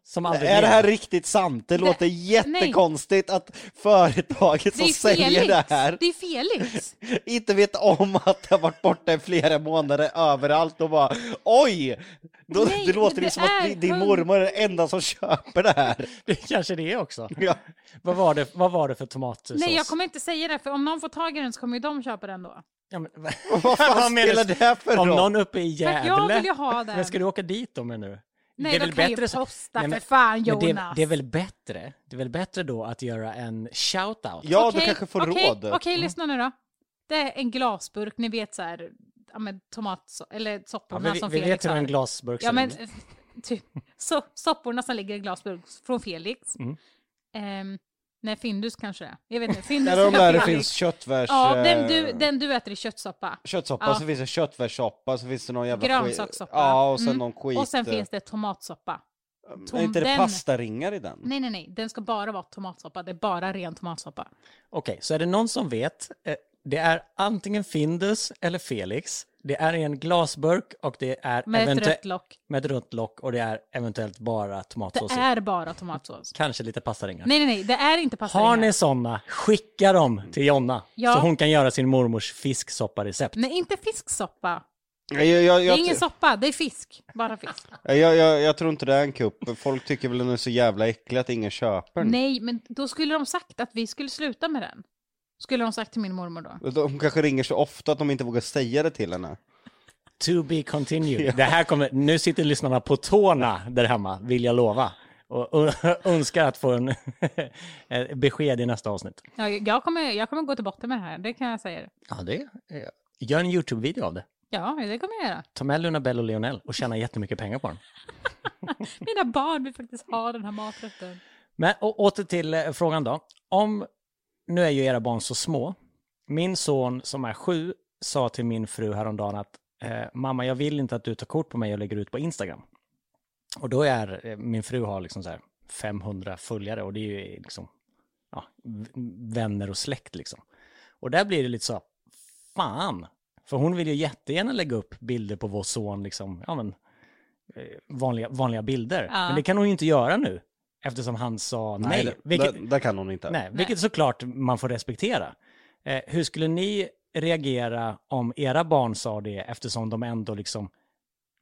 Som aldrig Är det här riktigt sant? Det Det- låter jättekonstigt att företaget Det som är säljer det här Det är Felix. inte vet om att det har varit borta i flera månader överallt och bara oj! Då, Nej, det låter ju det som att är din- mormor är den enda som köper det här. *laughs* Det kanske det är också. Ja. Vad var det, vad var det för tomatsås? Nej, jag kommer inte säga det, för om någon får tag i den så kommer ju de köpa den då. Ja, men, *laughs* Vad fan spelar det här för Om någon uppe i att jag Gävle... vill ju ha den. Men ska du åka dit då menar du? Nej, det är de väl kan bättre ju så- posta Nej, men- för fan Men Jonas. det, det är väl bättre? Det är väl bättre då att göra en shout-out? Ja, Okej, du kanske får okej, råd. Okej, lyssna nu då. Det är en glasburk, ni vet så här, ja men tomat, eller Ja, sopporna men vi, som vi Felix vet hur en glasburk ser Ja men, ut. *laughs* typ, så, sopporna som ligger i glasburk från Felix. Mm. Ehm, nej, Findus kanske det är. Jag vet inte, Findus När de eller där det finns köttfärs... Ja, den eh, du, den du äter i köttsoppa. Köttsoppa, Ja. så finns det köttfärssoppa, så finns det någon jävla Grönsakssoppa. Ja, och sen Mm. någon skit. Och sen eh, finns det tomatsoppa. Är inte det den- pastaringar i den? Nej, nej, nej. Den ska bara vara tomatsoppa. Det är bara ren tomatsoppa. Okej, så är det någon som vet, eh, det är antingen Findus eller Felix. Det är i en glasburk och det är Med ett rött lock. med ett rött lock och det är eventuellt bara Det tomatsås i. är bara tomatsås. Kanske lite pastaringar. Nej, nej, nej. Det är inte Har pastaringar. ni sådana, skicka dem till Jonna. Ja. Så hon kan göra sin mormors fisksopparecept. Nej, inte fisksoppa. Jag, jag, jag, Det är ingen soppa, det är fisk. Bara fisk. jag, jag, jag tror inte det är en kupp. Folk tycker väl den är så jävla äcklig att ingen köper den. Nej, men då skulle de sagt att vi skulle sluta med den. Skulle de sagt till min mormor då. De kanske ringer så ofta att de inte vågar säga det till henne. To be continued. *laughs* Det här kommer, nu sitter lyssnarna på tårna där hemma, vill jag lova. Och, och önskar att få en *laughs* besked i nästa avsnitt. Ja, jag, kommer, jag kommer gå till botten med det här, det kan jag säga. Ja, det är, Gör en YouTube-video av det. Ja, det kommer jag göra. Ta med Luna Bell och Lionel och tjäna jättemycket pengar på den. *laughs* Mina barn vill faktiskt ha den här maträtten. Men å- åter till eh, frågan då. Om, nu är ju era barn så små. Min son som är sju sa till min fru häromdagen att eh, mamma, jag vill inte att du tar kort på mig och lägger ut på Instagram. Och då är, eh, min fru har liksom så här 500 följare och det är ju liksom ja, vänner och släkt liksom. Och där blir det lite så, fan, för hon vill ju jättegärna lägga upp bilder på vår son, liksom, ja men, eh, vanliga, vanliga bilder. Ja. Men det kan hon ju inte göra nu, eftersom han sa nej. det, vilket, det, det kan hon inte. nej, vilket såklart man får respektera. Eh, hur skulle ni reagera om era barn sa det, eftersom de ändå liksom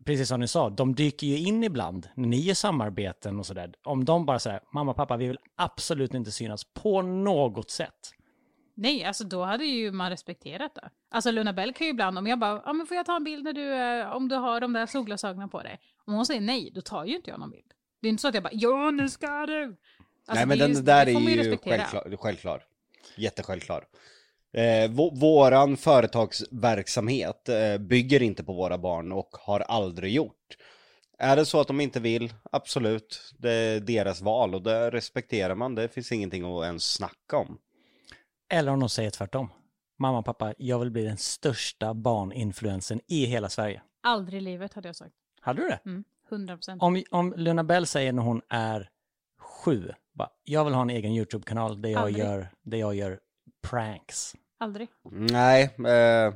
precis som ni sa, de dyker ju in ibland när ni gör samarbeten och sådär. Om de bara säger, mamma, pappa, vi vill absolut inte synas på något sätt. Nej, alltså då hade ju man respekterat det. Alltså Luna Bell kan ju ibland, om jag bara, ja men får jag ta en bild när du, eh, om du har de där solglasögonen på dig? Om hon säger nej, då tar ju inte jag någon bild. Det är inte så att jag bara, ja nu ska du. Alltså, Nej men den ju- där är ju självklar, självklar. Jättesjälvklar. Eh, vå- våran företagsverksamhet eh, bygger inte på våra barn och har aldrig gjort. Är det så att de inte vill, absolut, det är deras val och det respekterar man. Det finns ingenting att ens snacka om. Eller om de säger tvärtom. Mamma, pappa, jag vill bli den största barninfluensen i hela Sverige. Aldrig i livet hade jag sagt. Hade du det? Mm, 100 procent. Om, om Luna Bell säger när hon är sju, bara, jag vill ha en egen YouTube-kanal där jag, Aldrig. gör, där jag gör pranks. Aldrig. Nej, eh,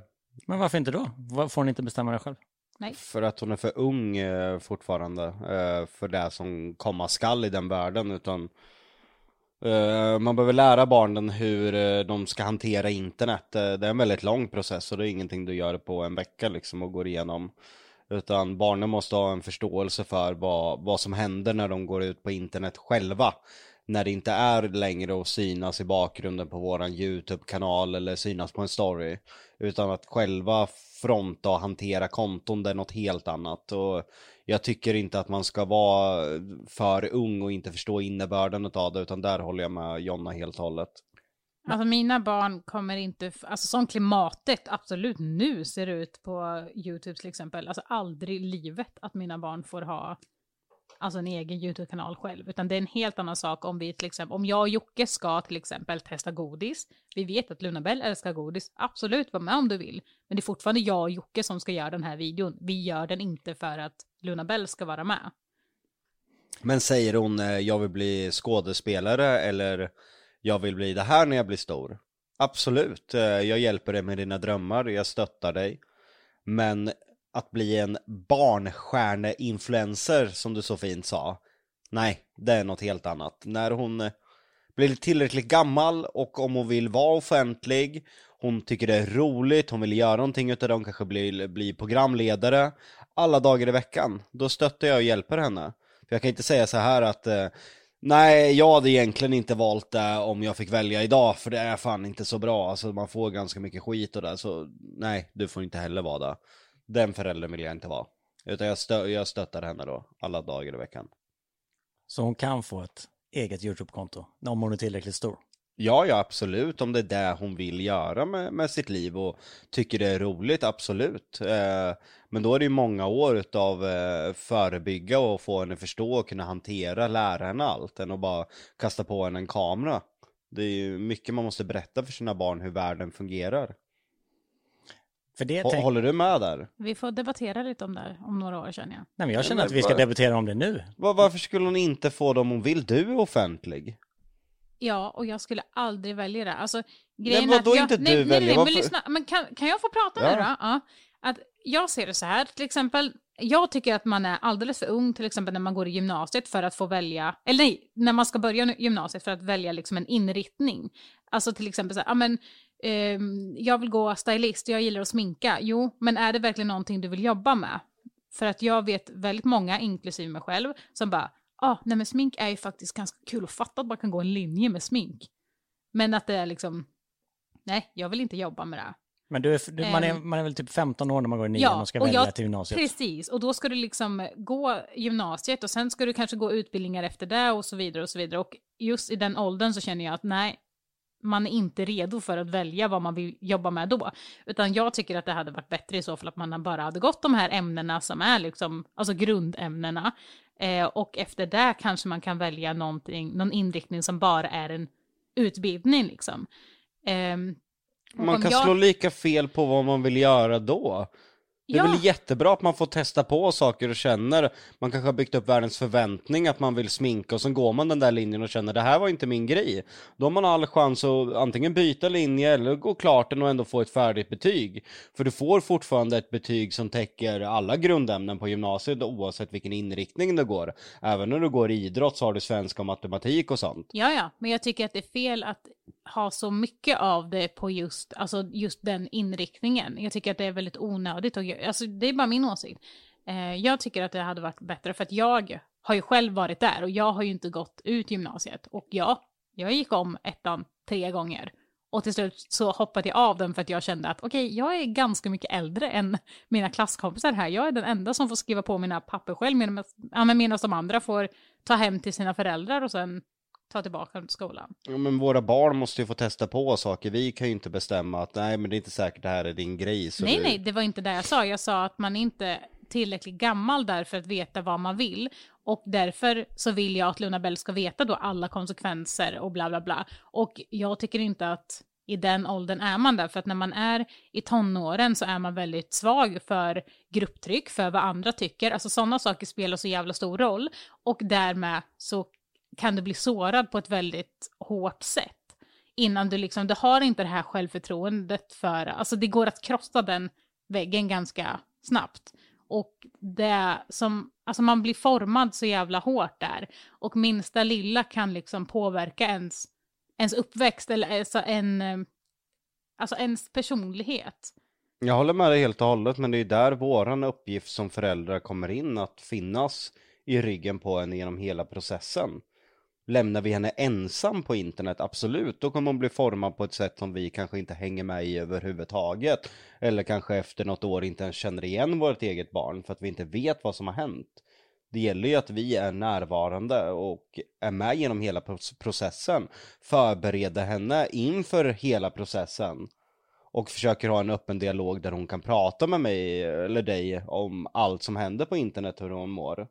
Men varför inte då? Vad- Får hon inte bestämma det själv? Nej. för att hon är för ung eh, fortfarande eh, för det som komma skall i den världen utan eh, man behöver lära barnen hur eh, de ska hantera internet. Eh, det är en väldigt lång process och det är ingenting du gör på en vecka liksom och går igenom. Utan barnen måste ha en förståelse för vad, vad som händer när de går ut på internet själva. När det inte är längre att synas i bakgrunden på våran YouTube-kanal eller synas på en story. Utan att själva fronta och hantera konton, det är något helt annat. Och jag tycker inte att man ska vara för ung och inte förstå innebörden av det, utan där håller jag med Jonna helt och hållet. Alltså mina barn kommer inte, alltså som klimatet absolut nu ser ut på YouTube till exempel, alltså aldrig i livet att mina barn får ha alltså en egen YouTube-kanal själv, utan det är en helt annan sak om vi till exempel, om jag och Jocke ska till exempel testa godis, vi vet att Luna Bell älskar godis, absolut var med om du vill, men det är fortfarande jag och Jocke som ska göra den här videon, vi gör den inte för att Luna Bell ska vara med. Men säger hon eh, jag vill bli skådespelare eller jag vill bli det här när jag blir stor? Absolut, eh, jag hjälper dig med dina drömmar, jag stöttar dig. Men att bli en barnstjärne-influencer som du så fint sa, nej, det är något helt annat. När hon eh, blir tillräckligt gammal och om hon vill vara offentlig, hon tycker det är roligt, hon vill göra någonting utav det, hon kanske blir, blir programledare alla dagar i veckan, då stöttar jag och hjälper henne. För jag kan inte säga så här att eh, Nej, jag hade egentligen inte valt det om jag fick välja idag, för det är fan inte så bra. Alltså man får ganska mycket skit och det, så nej, du får inte heller vara det. Den föräldern vill jag inte vara. Utan jag, stö jag stöttar henne då, alla dagar i veckan. Så hon kan få ett eget YouTube-konto om hon är tillräckligt stor. Ja, ja, absolut. Om det är det hon vill göra med, med sitt liv och tycker det är roligt, absolut. Eh, men då är det ju många år av eh, förebygga och få henne förstå och kunna hantera, lära henne allt, än att bara kasta på henne en kamera. Det är ju mycket man måste berätta för sina barn hur världen fungerar. För det tänk... Håller du med där? Vi får debattera lite om det här om några år känner jag. Nej, men jag känner att vi ska debattera om det nu. Va- Varför skulle hon inte få dem hon vill? Du är offentlig. Ja, och jag skulle aldrig välja det. Alltså, grejen Men vadå jag, inte du nej, nej, väljer? nej, Varför- men lyssna, men kan, kan jag få prata Ja. nu då? Ja. Att jag ser det så här, till exempel, jag tycker att man är alldeles för ung, till exempel när man går i gymnasiet för att få välja, eller nej, när man ska börja gymnasiet för att välja liksom en inriktning. Alltså till exempel så här, ja men, ehm, jag vill gå stylist, jag gillar att sminka. Jo, men är det verkligen någonting du vill jobba med? För att jag vet väldigt många, inklusive mig själv, som bara, ah, nej men smink är ju faktiskt ganska kul och fatta att man kan gå en linje med smink. Men att det är liksom, nej, jag vill inte jobba med det. Men du är, du, man, är, Ehm. man är väl typ 15 år när man går i nian och ska och välja jag- till gymnasiet. Precis, och då ska du liksom gå gymnasiet och sen ska du kanske gå utbildningar efter det och så vidare och så vidare. Och just i den åldern så känner jag att nej, man är inte redo för att välja vad man vill jobba med då. Utan jag tycker att det hade varit bättre i så fall att man bara hade gått de här ämnena som är liksom, alltså grundämnena. Eh, och efter det kanske man kan välja någonting, någon inriktning som bara är en utbildning liksom. Och Man kan jag- slå lika fel på vad man vill göra då. Det är Ja. väl jättebra att man får testa på saker och känner, man kanske har byggt upp världens förväntning att man vill sminka och sen går man den där linjen och känner det här var inte min grej. Då har man all chans att antingen byta linje eller gå klart den och ändå få ett färdigt betyg. För du får fortfarande ett betyg som täcker alla grundämnen på gymnasiet oavsett vilken inriktning du går. Även när du går idrott så har du svenska och matematik och sånt. Ja, ja, men jag tycker att det är fel att ha så mycket av det på just, alltså just den inriktningen. Jag tycker att det är väldigt onödigt och alltså det är bara min åsikt. Eh, jag tycker att det hade varit bättre för att jag har ju själv varit där och jag har ju inte gått ut gymnasiet. Och ja, jag gick om ettan tre gånger. Och till slut så hoppade jag av den för att jag kände att okej, okay, jag är ganska mycket äldre än mina klasskompisar här. Jag är den enda som får skriva på mina papper själv medan, ja, medan de andra får ta hem till sina föräldrar och sen ta tillbaka dem till skolan. Ja, men våra barn måste ju få testa på saker. Vi kan ju inte bestämma att nej, men det är inte säkert det här är din grej. nej, du... nej, det var inte det jag sa. Jag sa att man inte tillräckligt gammal där för att veta vad man vill. Och därför så vill jag att Luna Bell ska veta då alla konsekvenser och bla bla bla. Och jag tycker inte att i den åldern är man där, för att när man är i tonåren så är man väldigt svag för grupptryck, för vad andra tycker. Alltså sådana saker spelar så jävla stor roll. Och därmed så kan du bli sårad på ett väldigt hårt sätt. Innan du liksom, du har inte det här självförtroendet för, alltså det går att krossa den väggen ganska snabbt. Och det som, alltså man blir formad så jävla hårt där. Och minsta lilla kan liksom påverka ens, ens uppväxt eller alltså en, alltså ens personlighet. Jag håller med dig helt och hållet, men det är där våran uppgift som föräldrar kommer in, att finnas i ryggen på en genom hela processen. Lämnar vi henne ensam på internet, absolut, då kommer hon bli formad på ett sätt som vi kanske inte hänger med i överhuvudtaget. Eller kanske efter något år inte ens känner igen vårt eget barn för att vi inte vet vad som har hänt. Det gäller ju att vi är närvarande och är med genom hela processen. Förbereder henne inför hela processen. Och försöker ha en öppen dialog där hon kan prata med mig eller dig om allt som händer på internet, hur hon mår.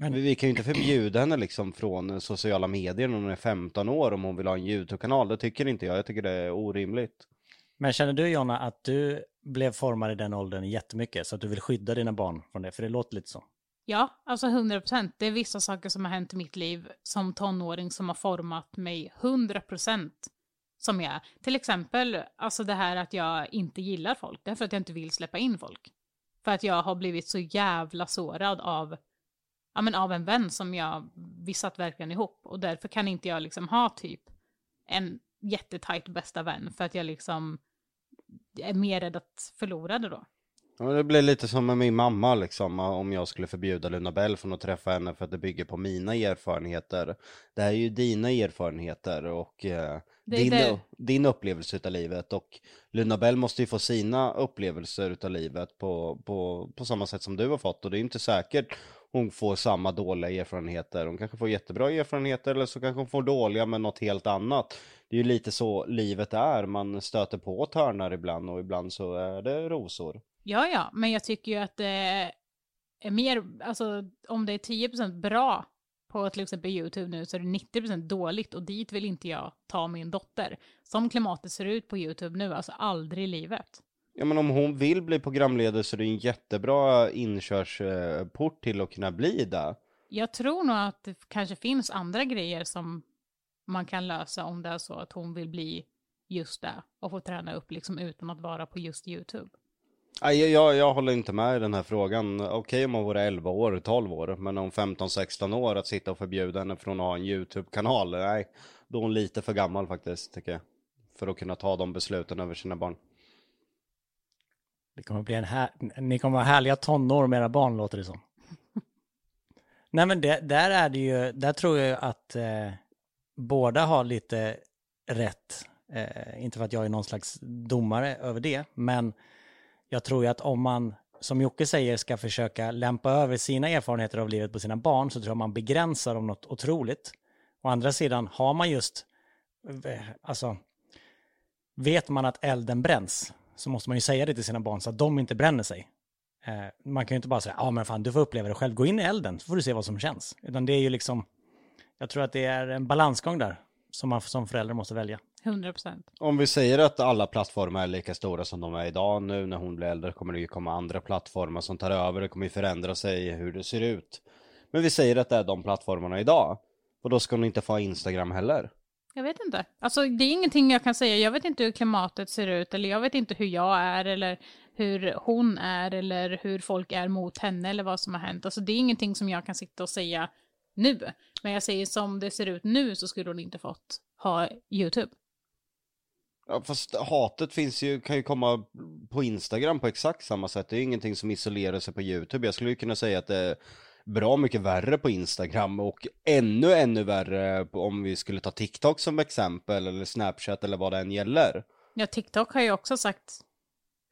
Men vi kan ju inte förbjuda henne liksom från sociala medier när hon är 15 år om hon vill ha en YouTube-kanal. Det tycker inte jag. Jag tycker det är orimligt. Men känner du Jonna att du blev formad i den åldern jättemycket så att du vill skydda dina barn från det? För det låter lite så. Ja, alltså 100 procent. Det är vissa saker som har hänt i mitt liv som tonåring som har format mig 100 procent som jag är. Till exempel alltså det här att jag inte gillar folk. Det är för att jag inte vill släppa in folk. För att jag har blivit så jävla sårad av ja, men av en vän som jag, vi satt verkligen ihop och därför kan inte jag liksom ha typ en jättetajt bästa vän för att jag liksom är mer rädd att förlora det då. Ja, det blir lite som med min mamma liksom, om jag skulle förbjuda Luna Bell från att träffa henne för att det bygger på mina erfarenheter. Det här är ju dina erfarenheter och eh, din, det. din upplevelse av livet och Luna Bell måste ju få sina upplevelser av livet på, på, på samma sätt som du har fått och det är ju inte säkert hon får samma dåliga erfarenheter. Hon kanske får jättebra erfarenheter eller så kanske hon får dåliga med något helt annat. Det är ju lite så livet är, man stöter på törnar ibland och ibland så är det rosor. Ja, ja, men jag tycker ju att det är mer, alltså om det är 10% bra på till exempel YouTube nu så är det 90% dåligt och dit vill inte jag ta min dotter. Som klimatet ser ut på YouTube nu, alltså aldrig i livet. Ja men om hon vill bli programledare så är det en jättebra inkörsport till att kunna bli det. Jag tror nog att det kanske finns andra grejer som man kan lösa om det är så att hon vill bli just det och få träna upp liksom utan att vara på just YouTube. Nej, jag, jag håller inte med i den här frågan. Okej okay, om hon vore 11 år, 12 år, men om 15-16 år att sitta och förbjuda henne från att ha en YouTube-kanal, nej, då är hon lite för gammal faktiskt, tycker jag. För att kunna ta de besluten över sina barn. Det kommer bli en här, ni kommer ha härliga tonår med era barn låter det som. *laughs* Nej men det, där är det ju, där tror jag att eh, båda har lite rätt. Eh, inte för att jag är någon slags domare över det, men jag tror ju att om man, som Jocke säger, ska försöka lämpa över sina erfarenheter av livet på sina barn så tror jag man begränsar dem något otroligt. Å andra sidan, har man just, eh, alltså, vet man att elden bränns så måste man ju säga det till sina barn så att de inte bränner sig. Eh, man kan ju inte bara säga, ja men fan du får uppleva det själv, gå in i elden så får du se vad som känns. Utan det är ju liksom, jag tror att det är en balansgång där som man som förälder måste välja. 100 procent. Om vi säger att alla plattformar är lika stora som de är idag nu när hon blir äldre kommer det ju komma andra plattformar som tar över, det kommer ju förändra sig hur det ser ut. Men vi säger att det är de plattformarna idag. Och då ska hon inte få Instagram heller. Jag vet inte. Alltså det är ingenting jag kan säga. Jag vet inte hur klimatet ser ut eller jag vet inte hur jag är eller hur hon är eller hur folk är mot henne eller vad som har hänt. Alltså det är ingenting som jag kan sitta och säga nu. Men jag säger som det ser ut nu så skulle hon inte fått ha YouTube. Ja, fast hatet finns ju, kan ju komma på Instagram på exakt samma sätt. Det är ju ingenting som isolerar sig på YouTube. Jag skulle ju kunna säga att det är bra mycket värre på Instagram och ännu, ännu värre om vi skulle ta TikTok som exempel eller Snapchat eller vad det än gäller. Ja, TikTok har ju också sagt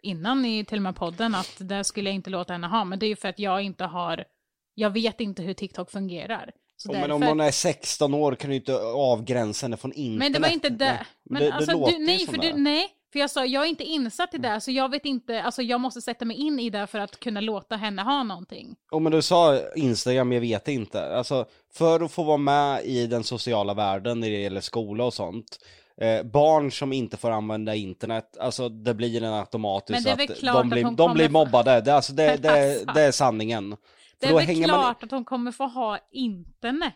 innan i till och med podden att det skulle jag inte låta henne ha, men det är ju för att jag inte har, jag vet inte hur TikTok fungerar. Så men om man är 16 år kan du inte avgränsa henne från internet. Men det var inte det. Men det, alltså, det låter du, nej, för du, nej, för jag sa jag är inte insatt i det, så jag vet inte, alltså jag måste sätta mig in i det för att kunna låta henne ha någonting. Oh, men du sa Instagram, jag vet inte. Alltså, för att få vara med i den sociala världen när det gäller skola och sånt. Eh, barn som inte får använda internet, alltså det blir en väl att klart de blir, de blir mobbade. Det, alltså, det, *laughs* det, alltså. det är sanningen. Det är väl hänger man- klart att hon kommer få ha internet.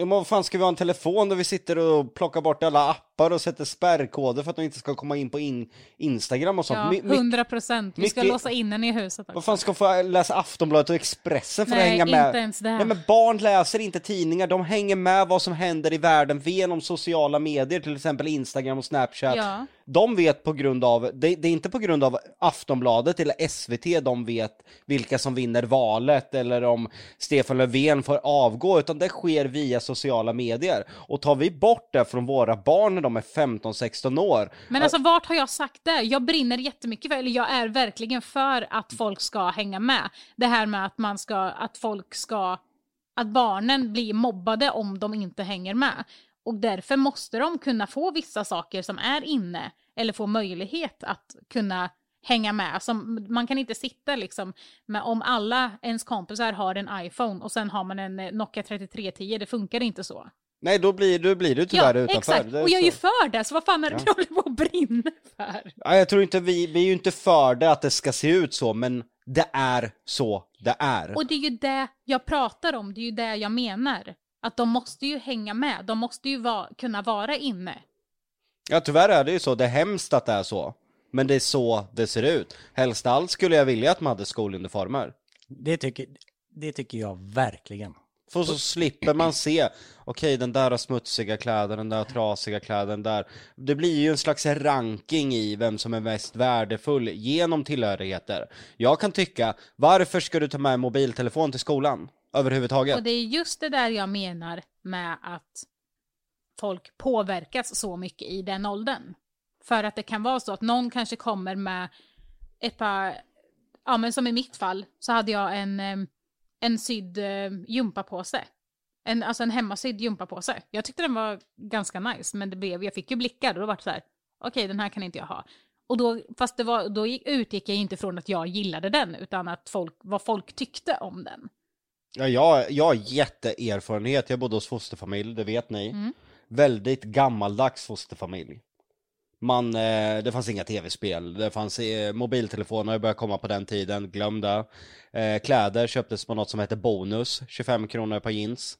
Ja, men vad fan ska vi ha en telefon där vi sitter och plockar bort alla appar och sätter spärrkoder för att de inte ska komma in på in, Instagram och sånt? Ja, My- my- 100 procent. Vi ska mycket- låsa in henne i huset också. Vad fan ska få läsa Aftonbladet och Expressen för Nej, att hänga med? inte ens det. Nej men barn läser inte tidningar, de hänger med vad som händer i världen genom sociala medier, till exempel Instagram och Snapchat. Ja. De vet på grund av, det, det är inte på grund av Aftonbladet eller SVT de vet vilka som vinner valet eller om Stefan Löfven får avgå, utan det sker via sociala medier. Och tar vi bort det från våra barn när de är 15-16 år, Men alltså vart har jag sagt det? Jag brinner jättemycket för, eller jag är verkligen för att folk ska hänga med. Det här med att man ska, att folk ska, att barnen blir mobbade om de inte hänger med. Och därför måste de kunna få vissa saker som är inne, eller få möjlighet att kunna hänga med. Som, man kan inte sitta liksom, med, om alla ens kompisar har en iPhone och sen har man en eh, Nokia 3310, det funkar inte så. nej då blir du, blir du tyvärr ja, utanför. exakt. Och jag är ju för det, så vad fan är det du håller på att brinna för? Ja, jag tror inte vi, vi är ju inte för det att det ska se ut så, men det är så det är. Och det är ju det jag pratar om, det är ju det jag menar. Att de måste ju hänga med, de måste ju va- kunna vara inne. Ja, tyvärr är det ju så. Det är hemskt att det är så. Men det är så det ser ut. Helst allt skulle jag vilja att man hade skoluniformer. Det tycker, det tycker jag verkligen. För så slipper man se, okej den där har smutsiga kläder, den där har trasiga kläder, den där. Det blir ju en slags ranking i vem som är mest värdefull genom tillhörigheter. Jag kan tycka, varför ska du ta med en mobiltelefon till skolan? Överhuvudtaget. Och det är just det där jag menar med att folk påverkas så mycket i den åldern. För att det kan vara så att någon kanske kommer med ett par, ja men som i mitt fall, så hade jag en, en sydd gympapåse. En, alltså en hemmasydd gympapåse. Jag tyckte den var ganska nice, men det blev, jag fick ju blickar och då var det så här, okej den här kan inte jag ha. Och då, fast det var, då utgick jag inte från att jag gillade den, utan att folk, vad folk tyckte om den. Ja, jag, jag har jätteerfarenhet. Jag bodde hos fosterfamilj, det vet ni. Mm. Väldigt gammaldags fosterfamilj. Man, eh, det fanns inga tv-spel, det fanns eh, mobiltelefoner, började komma på den tiden, glöm det. Eh, kläder köptes på något som hette Bonus, 25 kronor per jeans.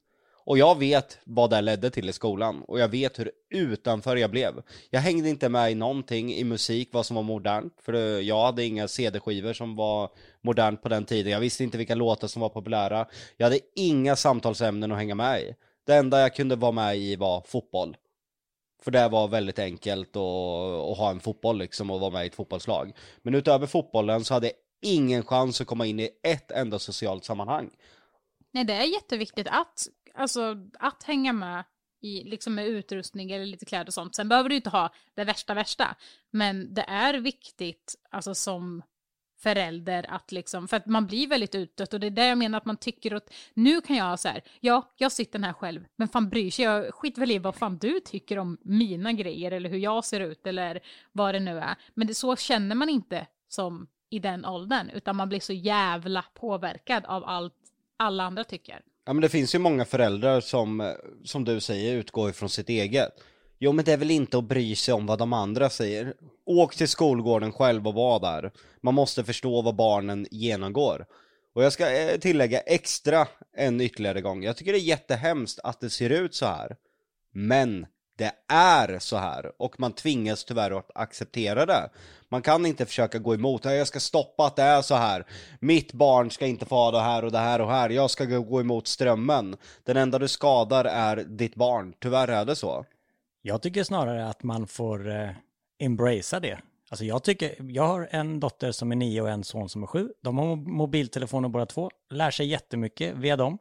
Och jag vet vad det ledde till i skolan, och jag vet hur utanför jag blev. Jag hängde inte med i någonting i musik, vad som var modernt, för jag hade inga CD-skivor som var modernt på den tiden. Jag visste inte vilka låtar som var populära. Jag hade inga samtalsämnen att hänga med i. Det enda jag kunde vara med i var fotboll. För det var väldigt enkelt att, att ha en fotboll liksom och vara med i ett fotbollslag. Men utöver fotbollen så hade jag ingen chans att komma in i ett enda socialt sammanhang. Nej, det är jätteviktigt att, alltså, att hänga med i, liksom med utrustning eller lite kläder och sånt. Sen behöver du inte ha det värsta värsta. Men det är viktigt, alltså som förälder att liksom, för att man blir väldigt utdött och det är det jag menar att man tycker att nu kan jag ha så här, ja, jag sitter här själv, men fan bryr sig, jag skiter väl i vad fan du tycker om mina grejer eller hur jag ser ut eller vad det nu är. Men det, så känner man inte som i den åldern, utan man blir så jävla påverkad av allt alla andra tycker. Ja men det finns ju många föräldrar som, eh, som du säger, utgår ifrån sitt eget. Jo men det är väl inte att bry sig om vad de andra säger. Åk till skolgården själv och var där. Man måste förstå vad barnen genomgår. Och jag ska eh, tillägga extra en ytterligare gång. Jag tycker det är jättehemskt att det ser ut så här. Men det är så här och man tvingas tyvärr att acceptera det. Man kan inte försöka gå emot, jag ska stoppa att det är så här. Mitt barn ska inte få ha det här och det här och här. Jag ska gå- gå emot strömmen. Den enda du skadar är ditt barn. Tyvärr är det så. Jag tycker snarare att man får, eh, embracea det. Alltså jag tycker, jag har en dotter som är nio och en son som är sju. De har mobiltelefoner båda två, lär sig jättemycket via dem.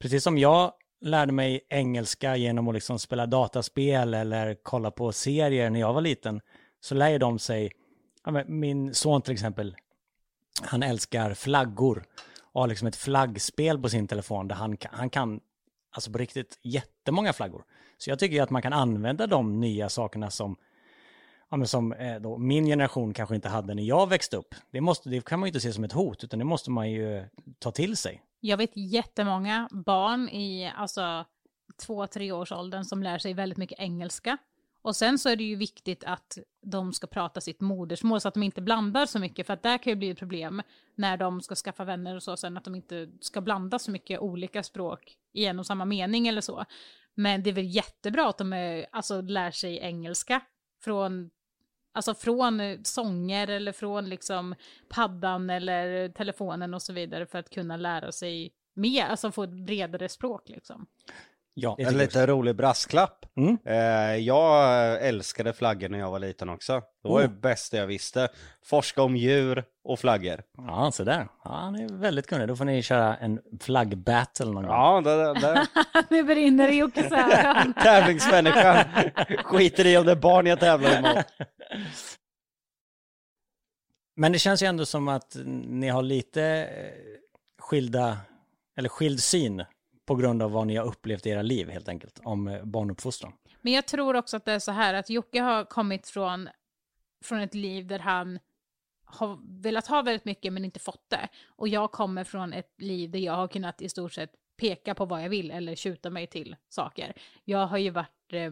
Precis som jag lärde mig engelska genom att liksom spela dataspel eller kolla på serier när jag var liten, så lär de sig, min son till exempel, han älskar flaggor och har liksom ett flaggspel på sin telefon där han, han kan, alltså på riktigt, jättemånga flaggor. Så jag tycker ju att man kan använda de nya sakerna som, ja, men som eh, då, min generation kanske inte hade när jag växte upp. Det, måste, det kan man ju inte se som ett hot, utan det måste man ju ta till sig. Jag vet jättemånga barn i alltså, två, tre års åldern som lär sig väldigt mycket engelska. Och sen så är det ju viktigt att de ska prata sitt modersmål så att de inte blandar så mycket för att där kan ju bli ett problem när de ska skaffa vänner och så sen att de inte ska blanda så mycket olika språk i en och samma mening eller så. Men det är väl jättebra att de är, alltså, lär sig engelska från Alltså från eh, sånger eller från liksom paddan eller telefonen och så vidare för att kunna lära sig mer, alltså få ett bredare språk liksom. Ja, en lite rolig brasklapp. Mm. Eh, jag älskade flaggor när jag var liten också. Det var oh. det bästa jag visste. Forska om djur och flaggor. Ja, så där. Ja, han är väldigt kunnig. Då får ni köra en flaggbattle någon gång. Ja, det, det. *laughs* nu brinner det i Jockes ögon. *laughs* Tävlingsmänniskan skiter i om det är barn jag tävlar emot. *laughs* Men det känns ju ändå som att ni har lite eh, skilda, eller skild syn på grund av vad ni har upplevt i era liv helt enkelt, om eh, barnuppfostran. Men jag tror också att det är så här att Jocke har kommit från, från ett liv där han har velat ha väldigt mycket men inte fått det. Och jag kommer från ett liv där jag har kunnat i stort sett peka på vad jag vill eller tjuta mig till saker. Jag har ju varit eh,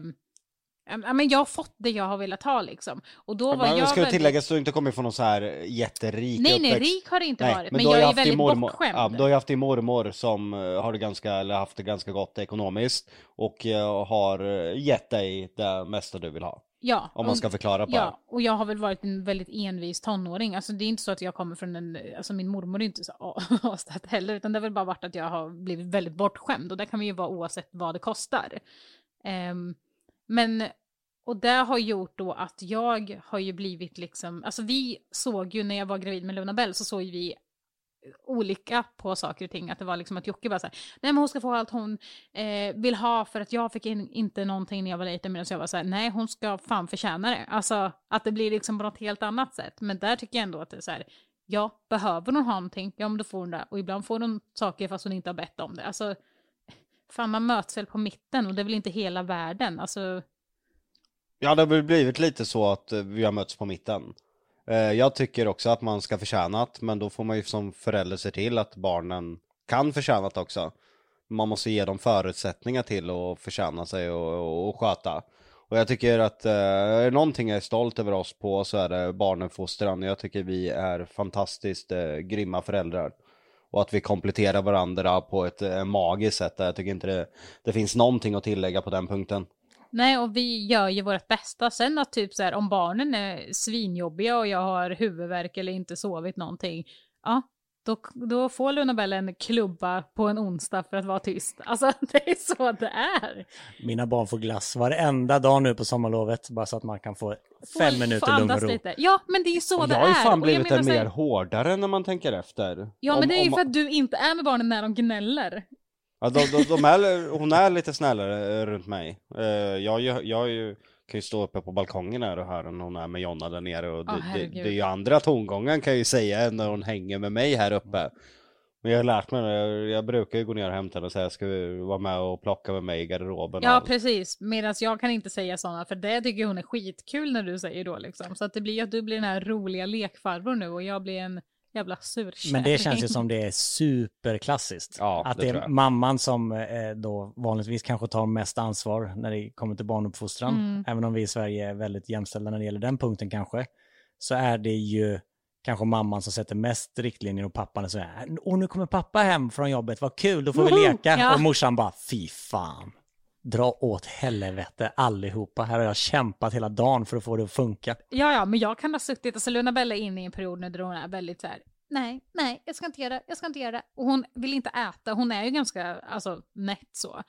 Ja, men jag har fått det jag har velat ha liksom. Och då var men, jag ska väldigt... tillägga så du inte kommit från någon så här jätterik Nej, nej, rik har det inte nej, varit. Men, men jag är väldigt mormor, bortskämd. Ja, du har ju haft din mormor som eh, har det ganska, eller haft det ganska gott ekonomiskt. Och uh, har eh, gett dig det mesta du vill ha. Ja. Om man ska förklara på Ja, och jag har väl varit en väldigt envis tonåring. Alltså det är inte så att jag kommer från en, alltså min mormor är inte så *laughs* avstött heller, utan det har väl bara varit att jag har blivit väldigt bortskämd. Och det kan man ju vara oavsett vad det kostar. Um, men och det har gjort då att jag har ju blivit liksom, alltså vi såg ju när jag var gravid med Luna Bell så såg vi olika på saker och ting. Att det var liksom att Jocke bara såhär, nej men hon ska få allt hon eh, vill ha för att jag fick in, inte någonting när jag var liten. Medan jag var såhär, nej hon ska fan förtjäna det. Alltså att det blir liksom på något helt annat sätt. Men där tycker jag ändå att det är såhär, ja, behöver hon ha någonting, ja men då får hon det. Och ibland får hon saker fast hon inte har bett om det. Alltså, fan man möts väl på mitten och det är väl inte hela världen. Alltså, Ja, det har väl blivit lite så att eh, vi har mötts på mitten. Eh, jag tycker också att man ska förtjäna det, men då får man ju som förälder se till att barnen kan förtjäna det också. Man måste ge dem förutsättningar till att förtjäna sig och, och, och sköta. Och jag tycker att eh, är det någonting jag är stolt över oss på så är det barnuppfostran. Jag tycker vi är fantastiskt eh, grymma föräldrar. Och att vi kompletterar varandra på ett eh, magiskt sätt. Jag tycker inte det, det finns någonting att tillägga på den punkten. Nej, och vi gör ju vårt bästa. Sen att typ så här, om barnen är svinjobbiga och jag har huvudvärk eller inte sovit någonting, ja, då, då får Lunabell en klubba på en onsdag för att vara tyst. Alltså *laughs* det är så det är. Mina barn får glass varenda dag nu på sommarlovet, bara så att man kan få fem får minuter lugn och ro. Lite. Ja, men det är ju så och det är. Jag har ju fan blivit en mer hårdare när man tänker efter. Ja, om, men det är ju för att du inte är med barnen när de gnäller. Ja, de, de, de är, hon är lite snällare runt mig. Eh, jag, jag, jag kan ju stå uppe på balkongen här och höra när hon är med Jonna där nere och det, oh, det, det är ju andra tongången kan jag ju säga än när hon hänger med mig här uppe. Men jag har lärt mig jag, jag brukar ju gå ner och hämta henne och säga ska vi vara med och plocka med mig i garderoben. Ja precis, medan jag kan inte säga sådana för det tycker hon är skitkul när du säger då liksom. Så att det blir att du blir den här roliga lekfarbror nu och jag blir en jävla surkärring. Men det känns ju som det är superklassiskt. Ja, att det, det är mamman som eh, då vanligtvis kanske tar mest ansvar när det kommer till barnuppfostran. Mm. Även om vi i Sverige är väldigt jämställda när det gäller den punkten kanske. Så är det ju kanske mamman som sätter mest riktlinjer och pappan är så här, och nu kommer pappa hem från jobbet, vad kul, då får vi leka. Ja. Och morsan bara, fy fan, dra åt helvete allihopa. Här har jag kämpat hela dagen för att få det att funka. Ja, ja, men jag kan ha suttit, alltså Luna Bella är inne i en period nu där hon är väldigt så här, nej, nej, jag ska inte göra det, jag ska inte göra det. Och hon vill inte äta, hon är ju ganska, alltså nätt så.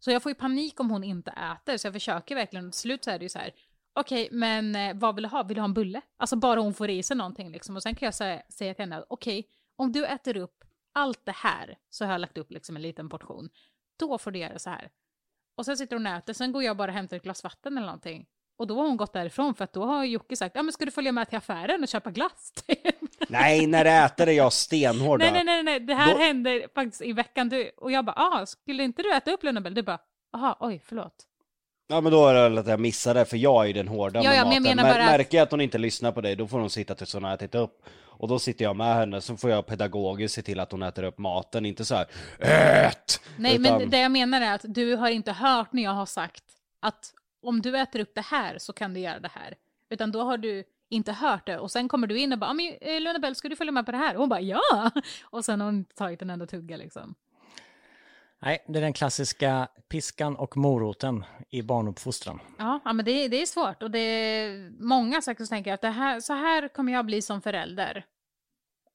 Så jag får ju panik om hon inte äter, så jag försöker verkligen, till slut så är det ju så här, okej, men eh, vad vill du ha? Vill du ha en bulle? Alltså bara hon får i sig någonting liksom. Och sen kan jag säga, säga till henne, okej, om du äter upp allt det här, så har jag lagt upp liksom en liten portion, då får du göra så här. Och sen sitter hon och äter, sen går jag bara och hämtar ett glas vatten eller någonting. Och då har hon gått därifrån för att då har Jocke sagt, ja men ska du följa med till affären och köpa glass? *laughs* Nej, när du äter är jag stenhård. nej, nej, nej, nej, det här Då- hände faktiskt i veckan. Du, och jag bara, ah, skulle inte du äta upp Lundabell? Du bara, aha, oj, förlåt. Ja men då är det väl att jag missade, för jag är ju den hårda Ja, med ja, men jag maten. menar Mär- bara att- Märker jag att hon inte lyssnar på dig, då får hon sitta tills hon har ätit upp. Och då sitter jag med henne, så får jag pedagogiskt se till att hon äter upp maten, inte så här ät! Nej, Utan- men det jag menar är att du har inte hört när jag har sagt att om du äter upp det här så kan du göra det här. Utan då har du inte hört det och sen kommer du in och bara, "Ja, men eh, Lundabell, ska du följa med på det här? Och hon bara, ja! Och sen har hon inte tagit en enda tugga liksom. Nej, det är den klassiska piskan och moroten i barnuppfostran. Ja, ja men det, det är svårt och det är många säkert som tänker att det här, så här kommer jag bli som förälder.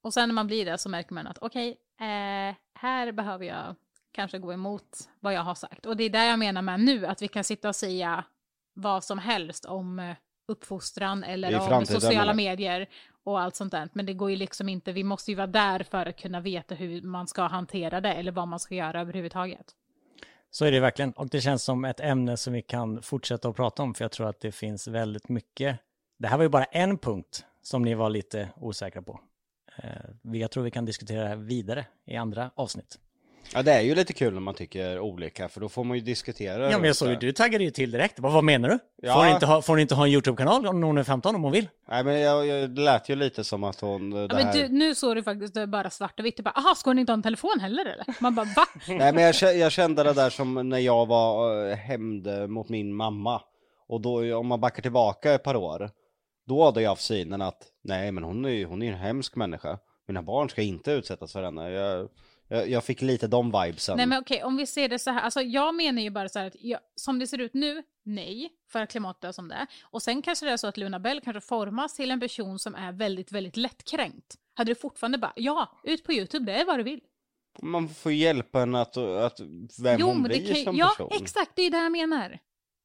Och sen när man blir det så märker man att okej, eh, här behöver jag kanske gå emot vad jag har sagt. Och det är där jag menar med nu, att vi kan sitta och säga vad som helst om eh, uppfostran eller om sociala medier och allt sånt där. Men det går ju liksom inte, vi måste ju vara där för att kunna veta hur man ska hantera det eller vad man ska göra överhuvudtaget. Så är det verkligen. Och det känns som ett ämne som vi kan fortsätta att prata om, för jag tror att det finns väldigt mycket. Det här var ju bara en punkt som ni var lite osäkra på. Eh, jag tror vi kan diskutera det här vidare i andra avsnitt. Ja det är ju lite kul när man tycker olika, för då får man ju diskutera. Ja, men jag såg ju, det. du taggade ju till direkt. Vad, vad menar du? Ja. Får, hon inte ha, får hon inte ha en YouTube-kanal om hon är 15 om hon vill? Nej men jag, jag, det lät ju lite som att hon... Det Ja, men här... du, nu såg du faktiskt det bara svart och vitt. Du bara, aha, ska hon inte ha en telefon heller eller? Man bara, va? *laughs* Nej men jag, jag kände det där som när jag var äh, hämnd mot min mamma. Och då, om man backar tillbaka ett par år. Då hade jag haft synen att, nej men hon är ju hon är en hemsk människa. Mina barn ska inte utsättas för henne. Jag, jag, jag fick lite de vibesen. Nej men okej, om vi ser det så här, alltså jag menar ju bara så här att jag, som det ser ut nu, nej, för att klimatet är som det är. Och sen kanske det är så att Luna Bell kanske formas till en person som är väldigt, väldigt lättkränkt. Hade du fortfarande bara, ja, ut på YouTube, det är vad du vill. Man får hjälpa henne att, att vem jo, hon blir kan, som ja, person. exakt, det är det jag menar.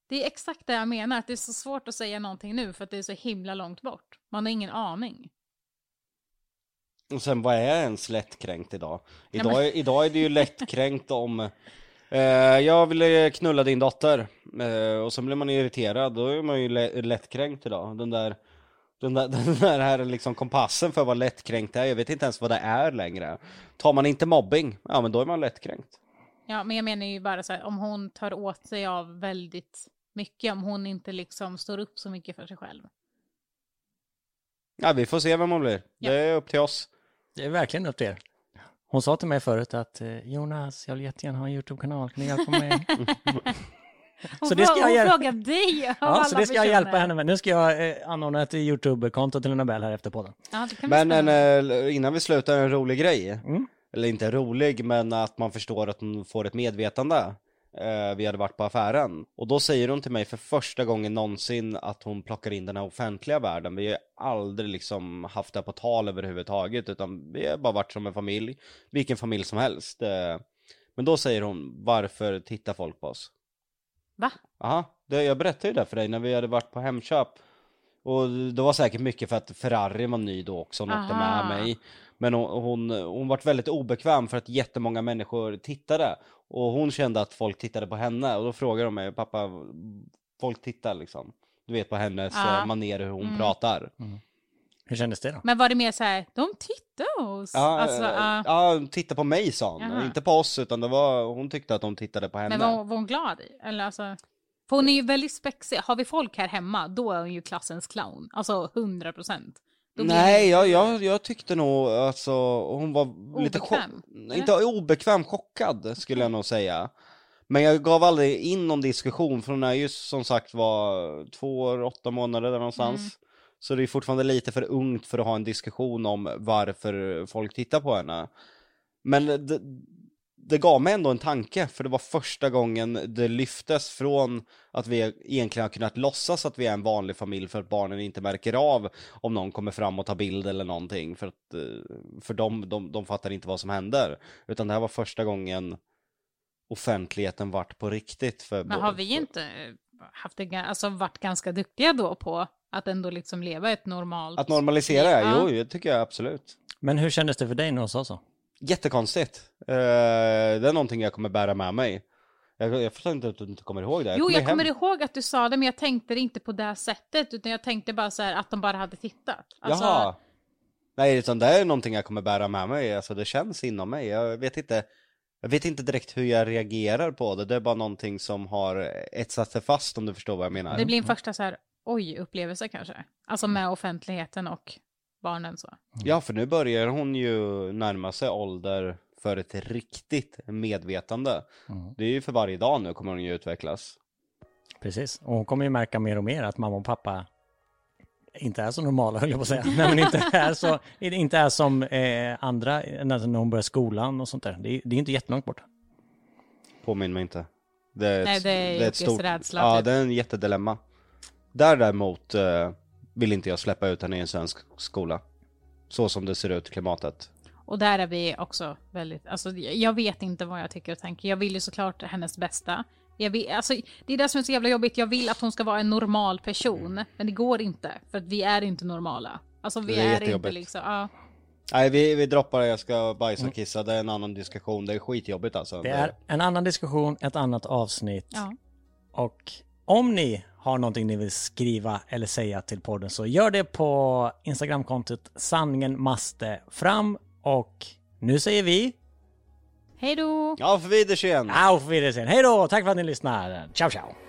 Det är exakt det jag menar, att det är så svårt att säga någonting nu för att det är så himla långt bort. Man har ingen aning. Och sen vad är ens lättkränkt idag? Idag, men- är, idag är det ju lättkränkt om eh, jag ville knulla din dotter eh, och så blir man irriterad, då är man ju lä- lättkränkt idag. Den där, den där, *laughs* den där här liksom kompassen för vad lättkränkt är, jag vet inte ens vad det är längre. Tar man inte mobbing, ja men då är man lättkränkt. Ja, men jag menar ju bara så här, om hon tar åt sig av väldigt mycket, om hon inte liksom står upp så mycket för sig själv. Ja vi får se vem hon blir, Ja. det är upp till oss. Det är verkligen upp till er. Hon sa till mig förut att eh, Jonas, jag vill jättegärna ha en YouTube-kanal, kan du hjälpa mig? Hon, *laughs* Så det ska jag hon göra. frågar dig ja, så det ska jag hjälpa henne med. Nu ska jag eh, anordna ett YouTube-konto till Nobel här efter podden. Ja, Men en, eh, innan vi slutar, en rolig grej. Mm. Eller inte rolig, men att man förstår att hon får ett medvetande. Eh, vi hade varit på affären. Och då säger hon till mig för första gången någonsin att hon plockar in den här offentliga världen. Vi har aldrig liksom haft det på tal överhuvudtaget, utan vi har bara varit som en familj. Vilken familj som helst. Eh, men då säger hon, varför tittar folk på oss? Va? Ja, jag berättade ju det för dig när vi hade varit på Hemköp. Och det var säkert mycket för att Ferrari var ny då också, hon åkte med mig. Men hon, hon, hon var väldigt obekväm för att jättemånga människor tittade. Och hon kände att folk tittade på henne och då frågade de mig, pappa, folk tittar liksom. Du vet på hennes Ja. ja. maner hur hon Mm. pratar. Hur kändes det då? Men var det mer så här, de tittar oss? Ja, alltså, eh, ja. ja, titta på mig sa hon. Jaha. Inte på oss utan det var, hon tyckte att de tittade på henne. Men var, hon- var hon glad i? Eller alltså, för hon är ju väldigt spexig. Har vi folk här hemma, då är hon ju klassens clown. Alltså 100 procent. Nej, jag, jag, jag tyckte nog alltså, hon var lite Obekväm, chock... eller? Inte obekväm, chockad skulle jag nog säga. Men jag gav aldrig in någon diskussion för hon är ju som sagt var två år, åtta månader där någonstans. Mm. Så det är fortfarande lite för ungt för att ha en diskussion om varför folk tittar på henne. Men det, det gav mig ändå en tanke, för det var första gången det lyftes från att vi egentligen har kunnat låtsas att vi är en vanlig familj för att barnen inte märker av om någon kommer fram och tar bild eller någonting, för att eh, för de, de, de fattar inte vad som händer. Utan det här var första gången offentligheten vart på riktigt. För Men har vi inte haft det, ga- alltså varit ganska duktiga då på att ändå liksom leva ett normalt Att normalisera. Ja. jo, det tycker jag absolut. Men hur kändes det för dig när hon sa så? Jättekonstigt. Eh, det är någonting jag kommer bära med mig. Jag, jag förstår inte att du inte kommer ihåg det. Jo, jag hem- kommer ihåg att du sa det, men jag tänkte det inte på det sättet, utan jag tänkte bara så här att de bara hade tittat. Alltså, Jaha. Nej, utan det är någonting jag kommer bära med mig. Alltså det känns inom mig. Jag vet inte. Jag vet inte direkt hur jag reagerar på det. Det är bara någonting som har etsat sig fast om du förstår vad jag menar. Det blir en första så här, oj-upplevelse kanske. Alltså med offentligheten och barnen så. Ja, för nu börjar hon ju närma sig ålder för ett riktigt medvetande. Mm. Det är ju för varje dag nu kommer hon ju utvecklas. Precis. Och hon kommer ju märka mer och mer att mamma och pappa inte är så normala, *laughs* höll jag på att säga. Nej, men inte är, så, inte är som eh, andra när hon börjar skolan och sånt där. Det är, det är inte jättelångt bort. Påminn mig inte. Det är ett, Nej, det är ett Jockes rädsla, Ja, typ. det är en jättedilemma. Där däremot eh, vill inte jag släppa ut henne i en svensk skola. Så som det ser ut i klimatet. Och där är vi också väldigt, alltså jag vet inte vad jag tycker och tänker. Jag vill ju såklart hennes bästa. Jag vill, alltså, det är det som är så jävla jobbigt. Jag vill att hon ska vara en normal person. Men det går inte, för att vi är inte normala. Alltså vi Det är är, inte liksom, ja. Nej, vi, vi droppar det. Jag ska bajsa och kissa. Det är en annan diskussion. Det är skitjobbigt alltså. Det är en annan diskussion, ett annat avsnitt. ja. Och om ni har någonting ni vill skriva eller säga till podden så gör det på Instagramkontot sanningen måste fram. Och nu säger vi Hej då! Ja, för Wiedersehen! auf Wiedersehen. Hej då! Tack för att ni lyssnar. Ciao ciao!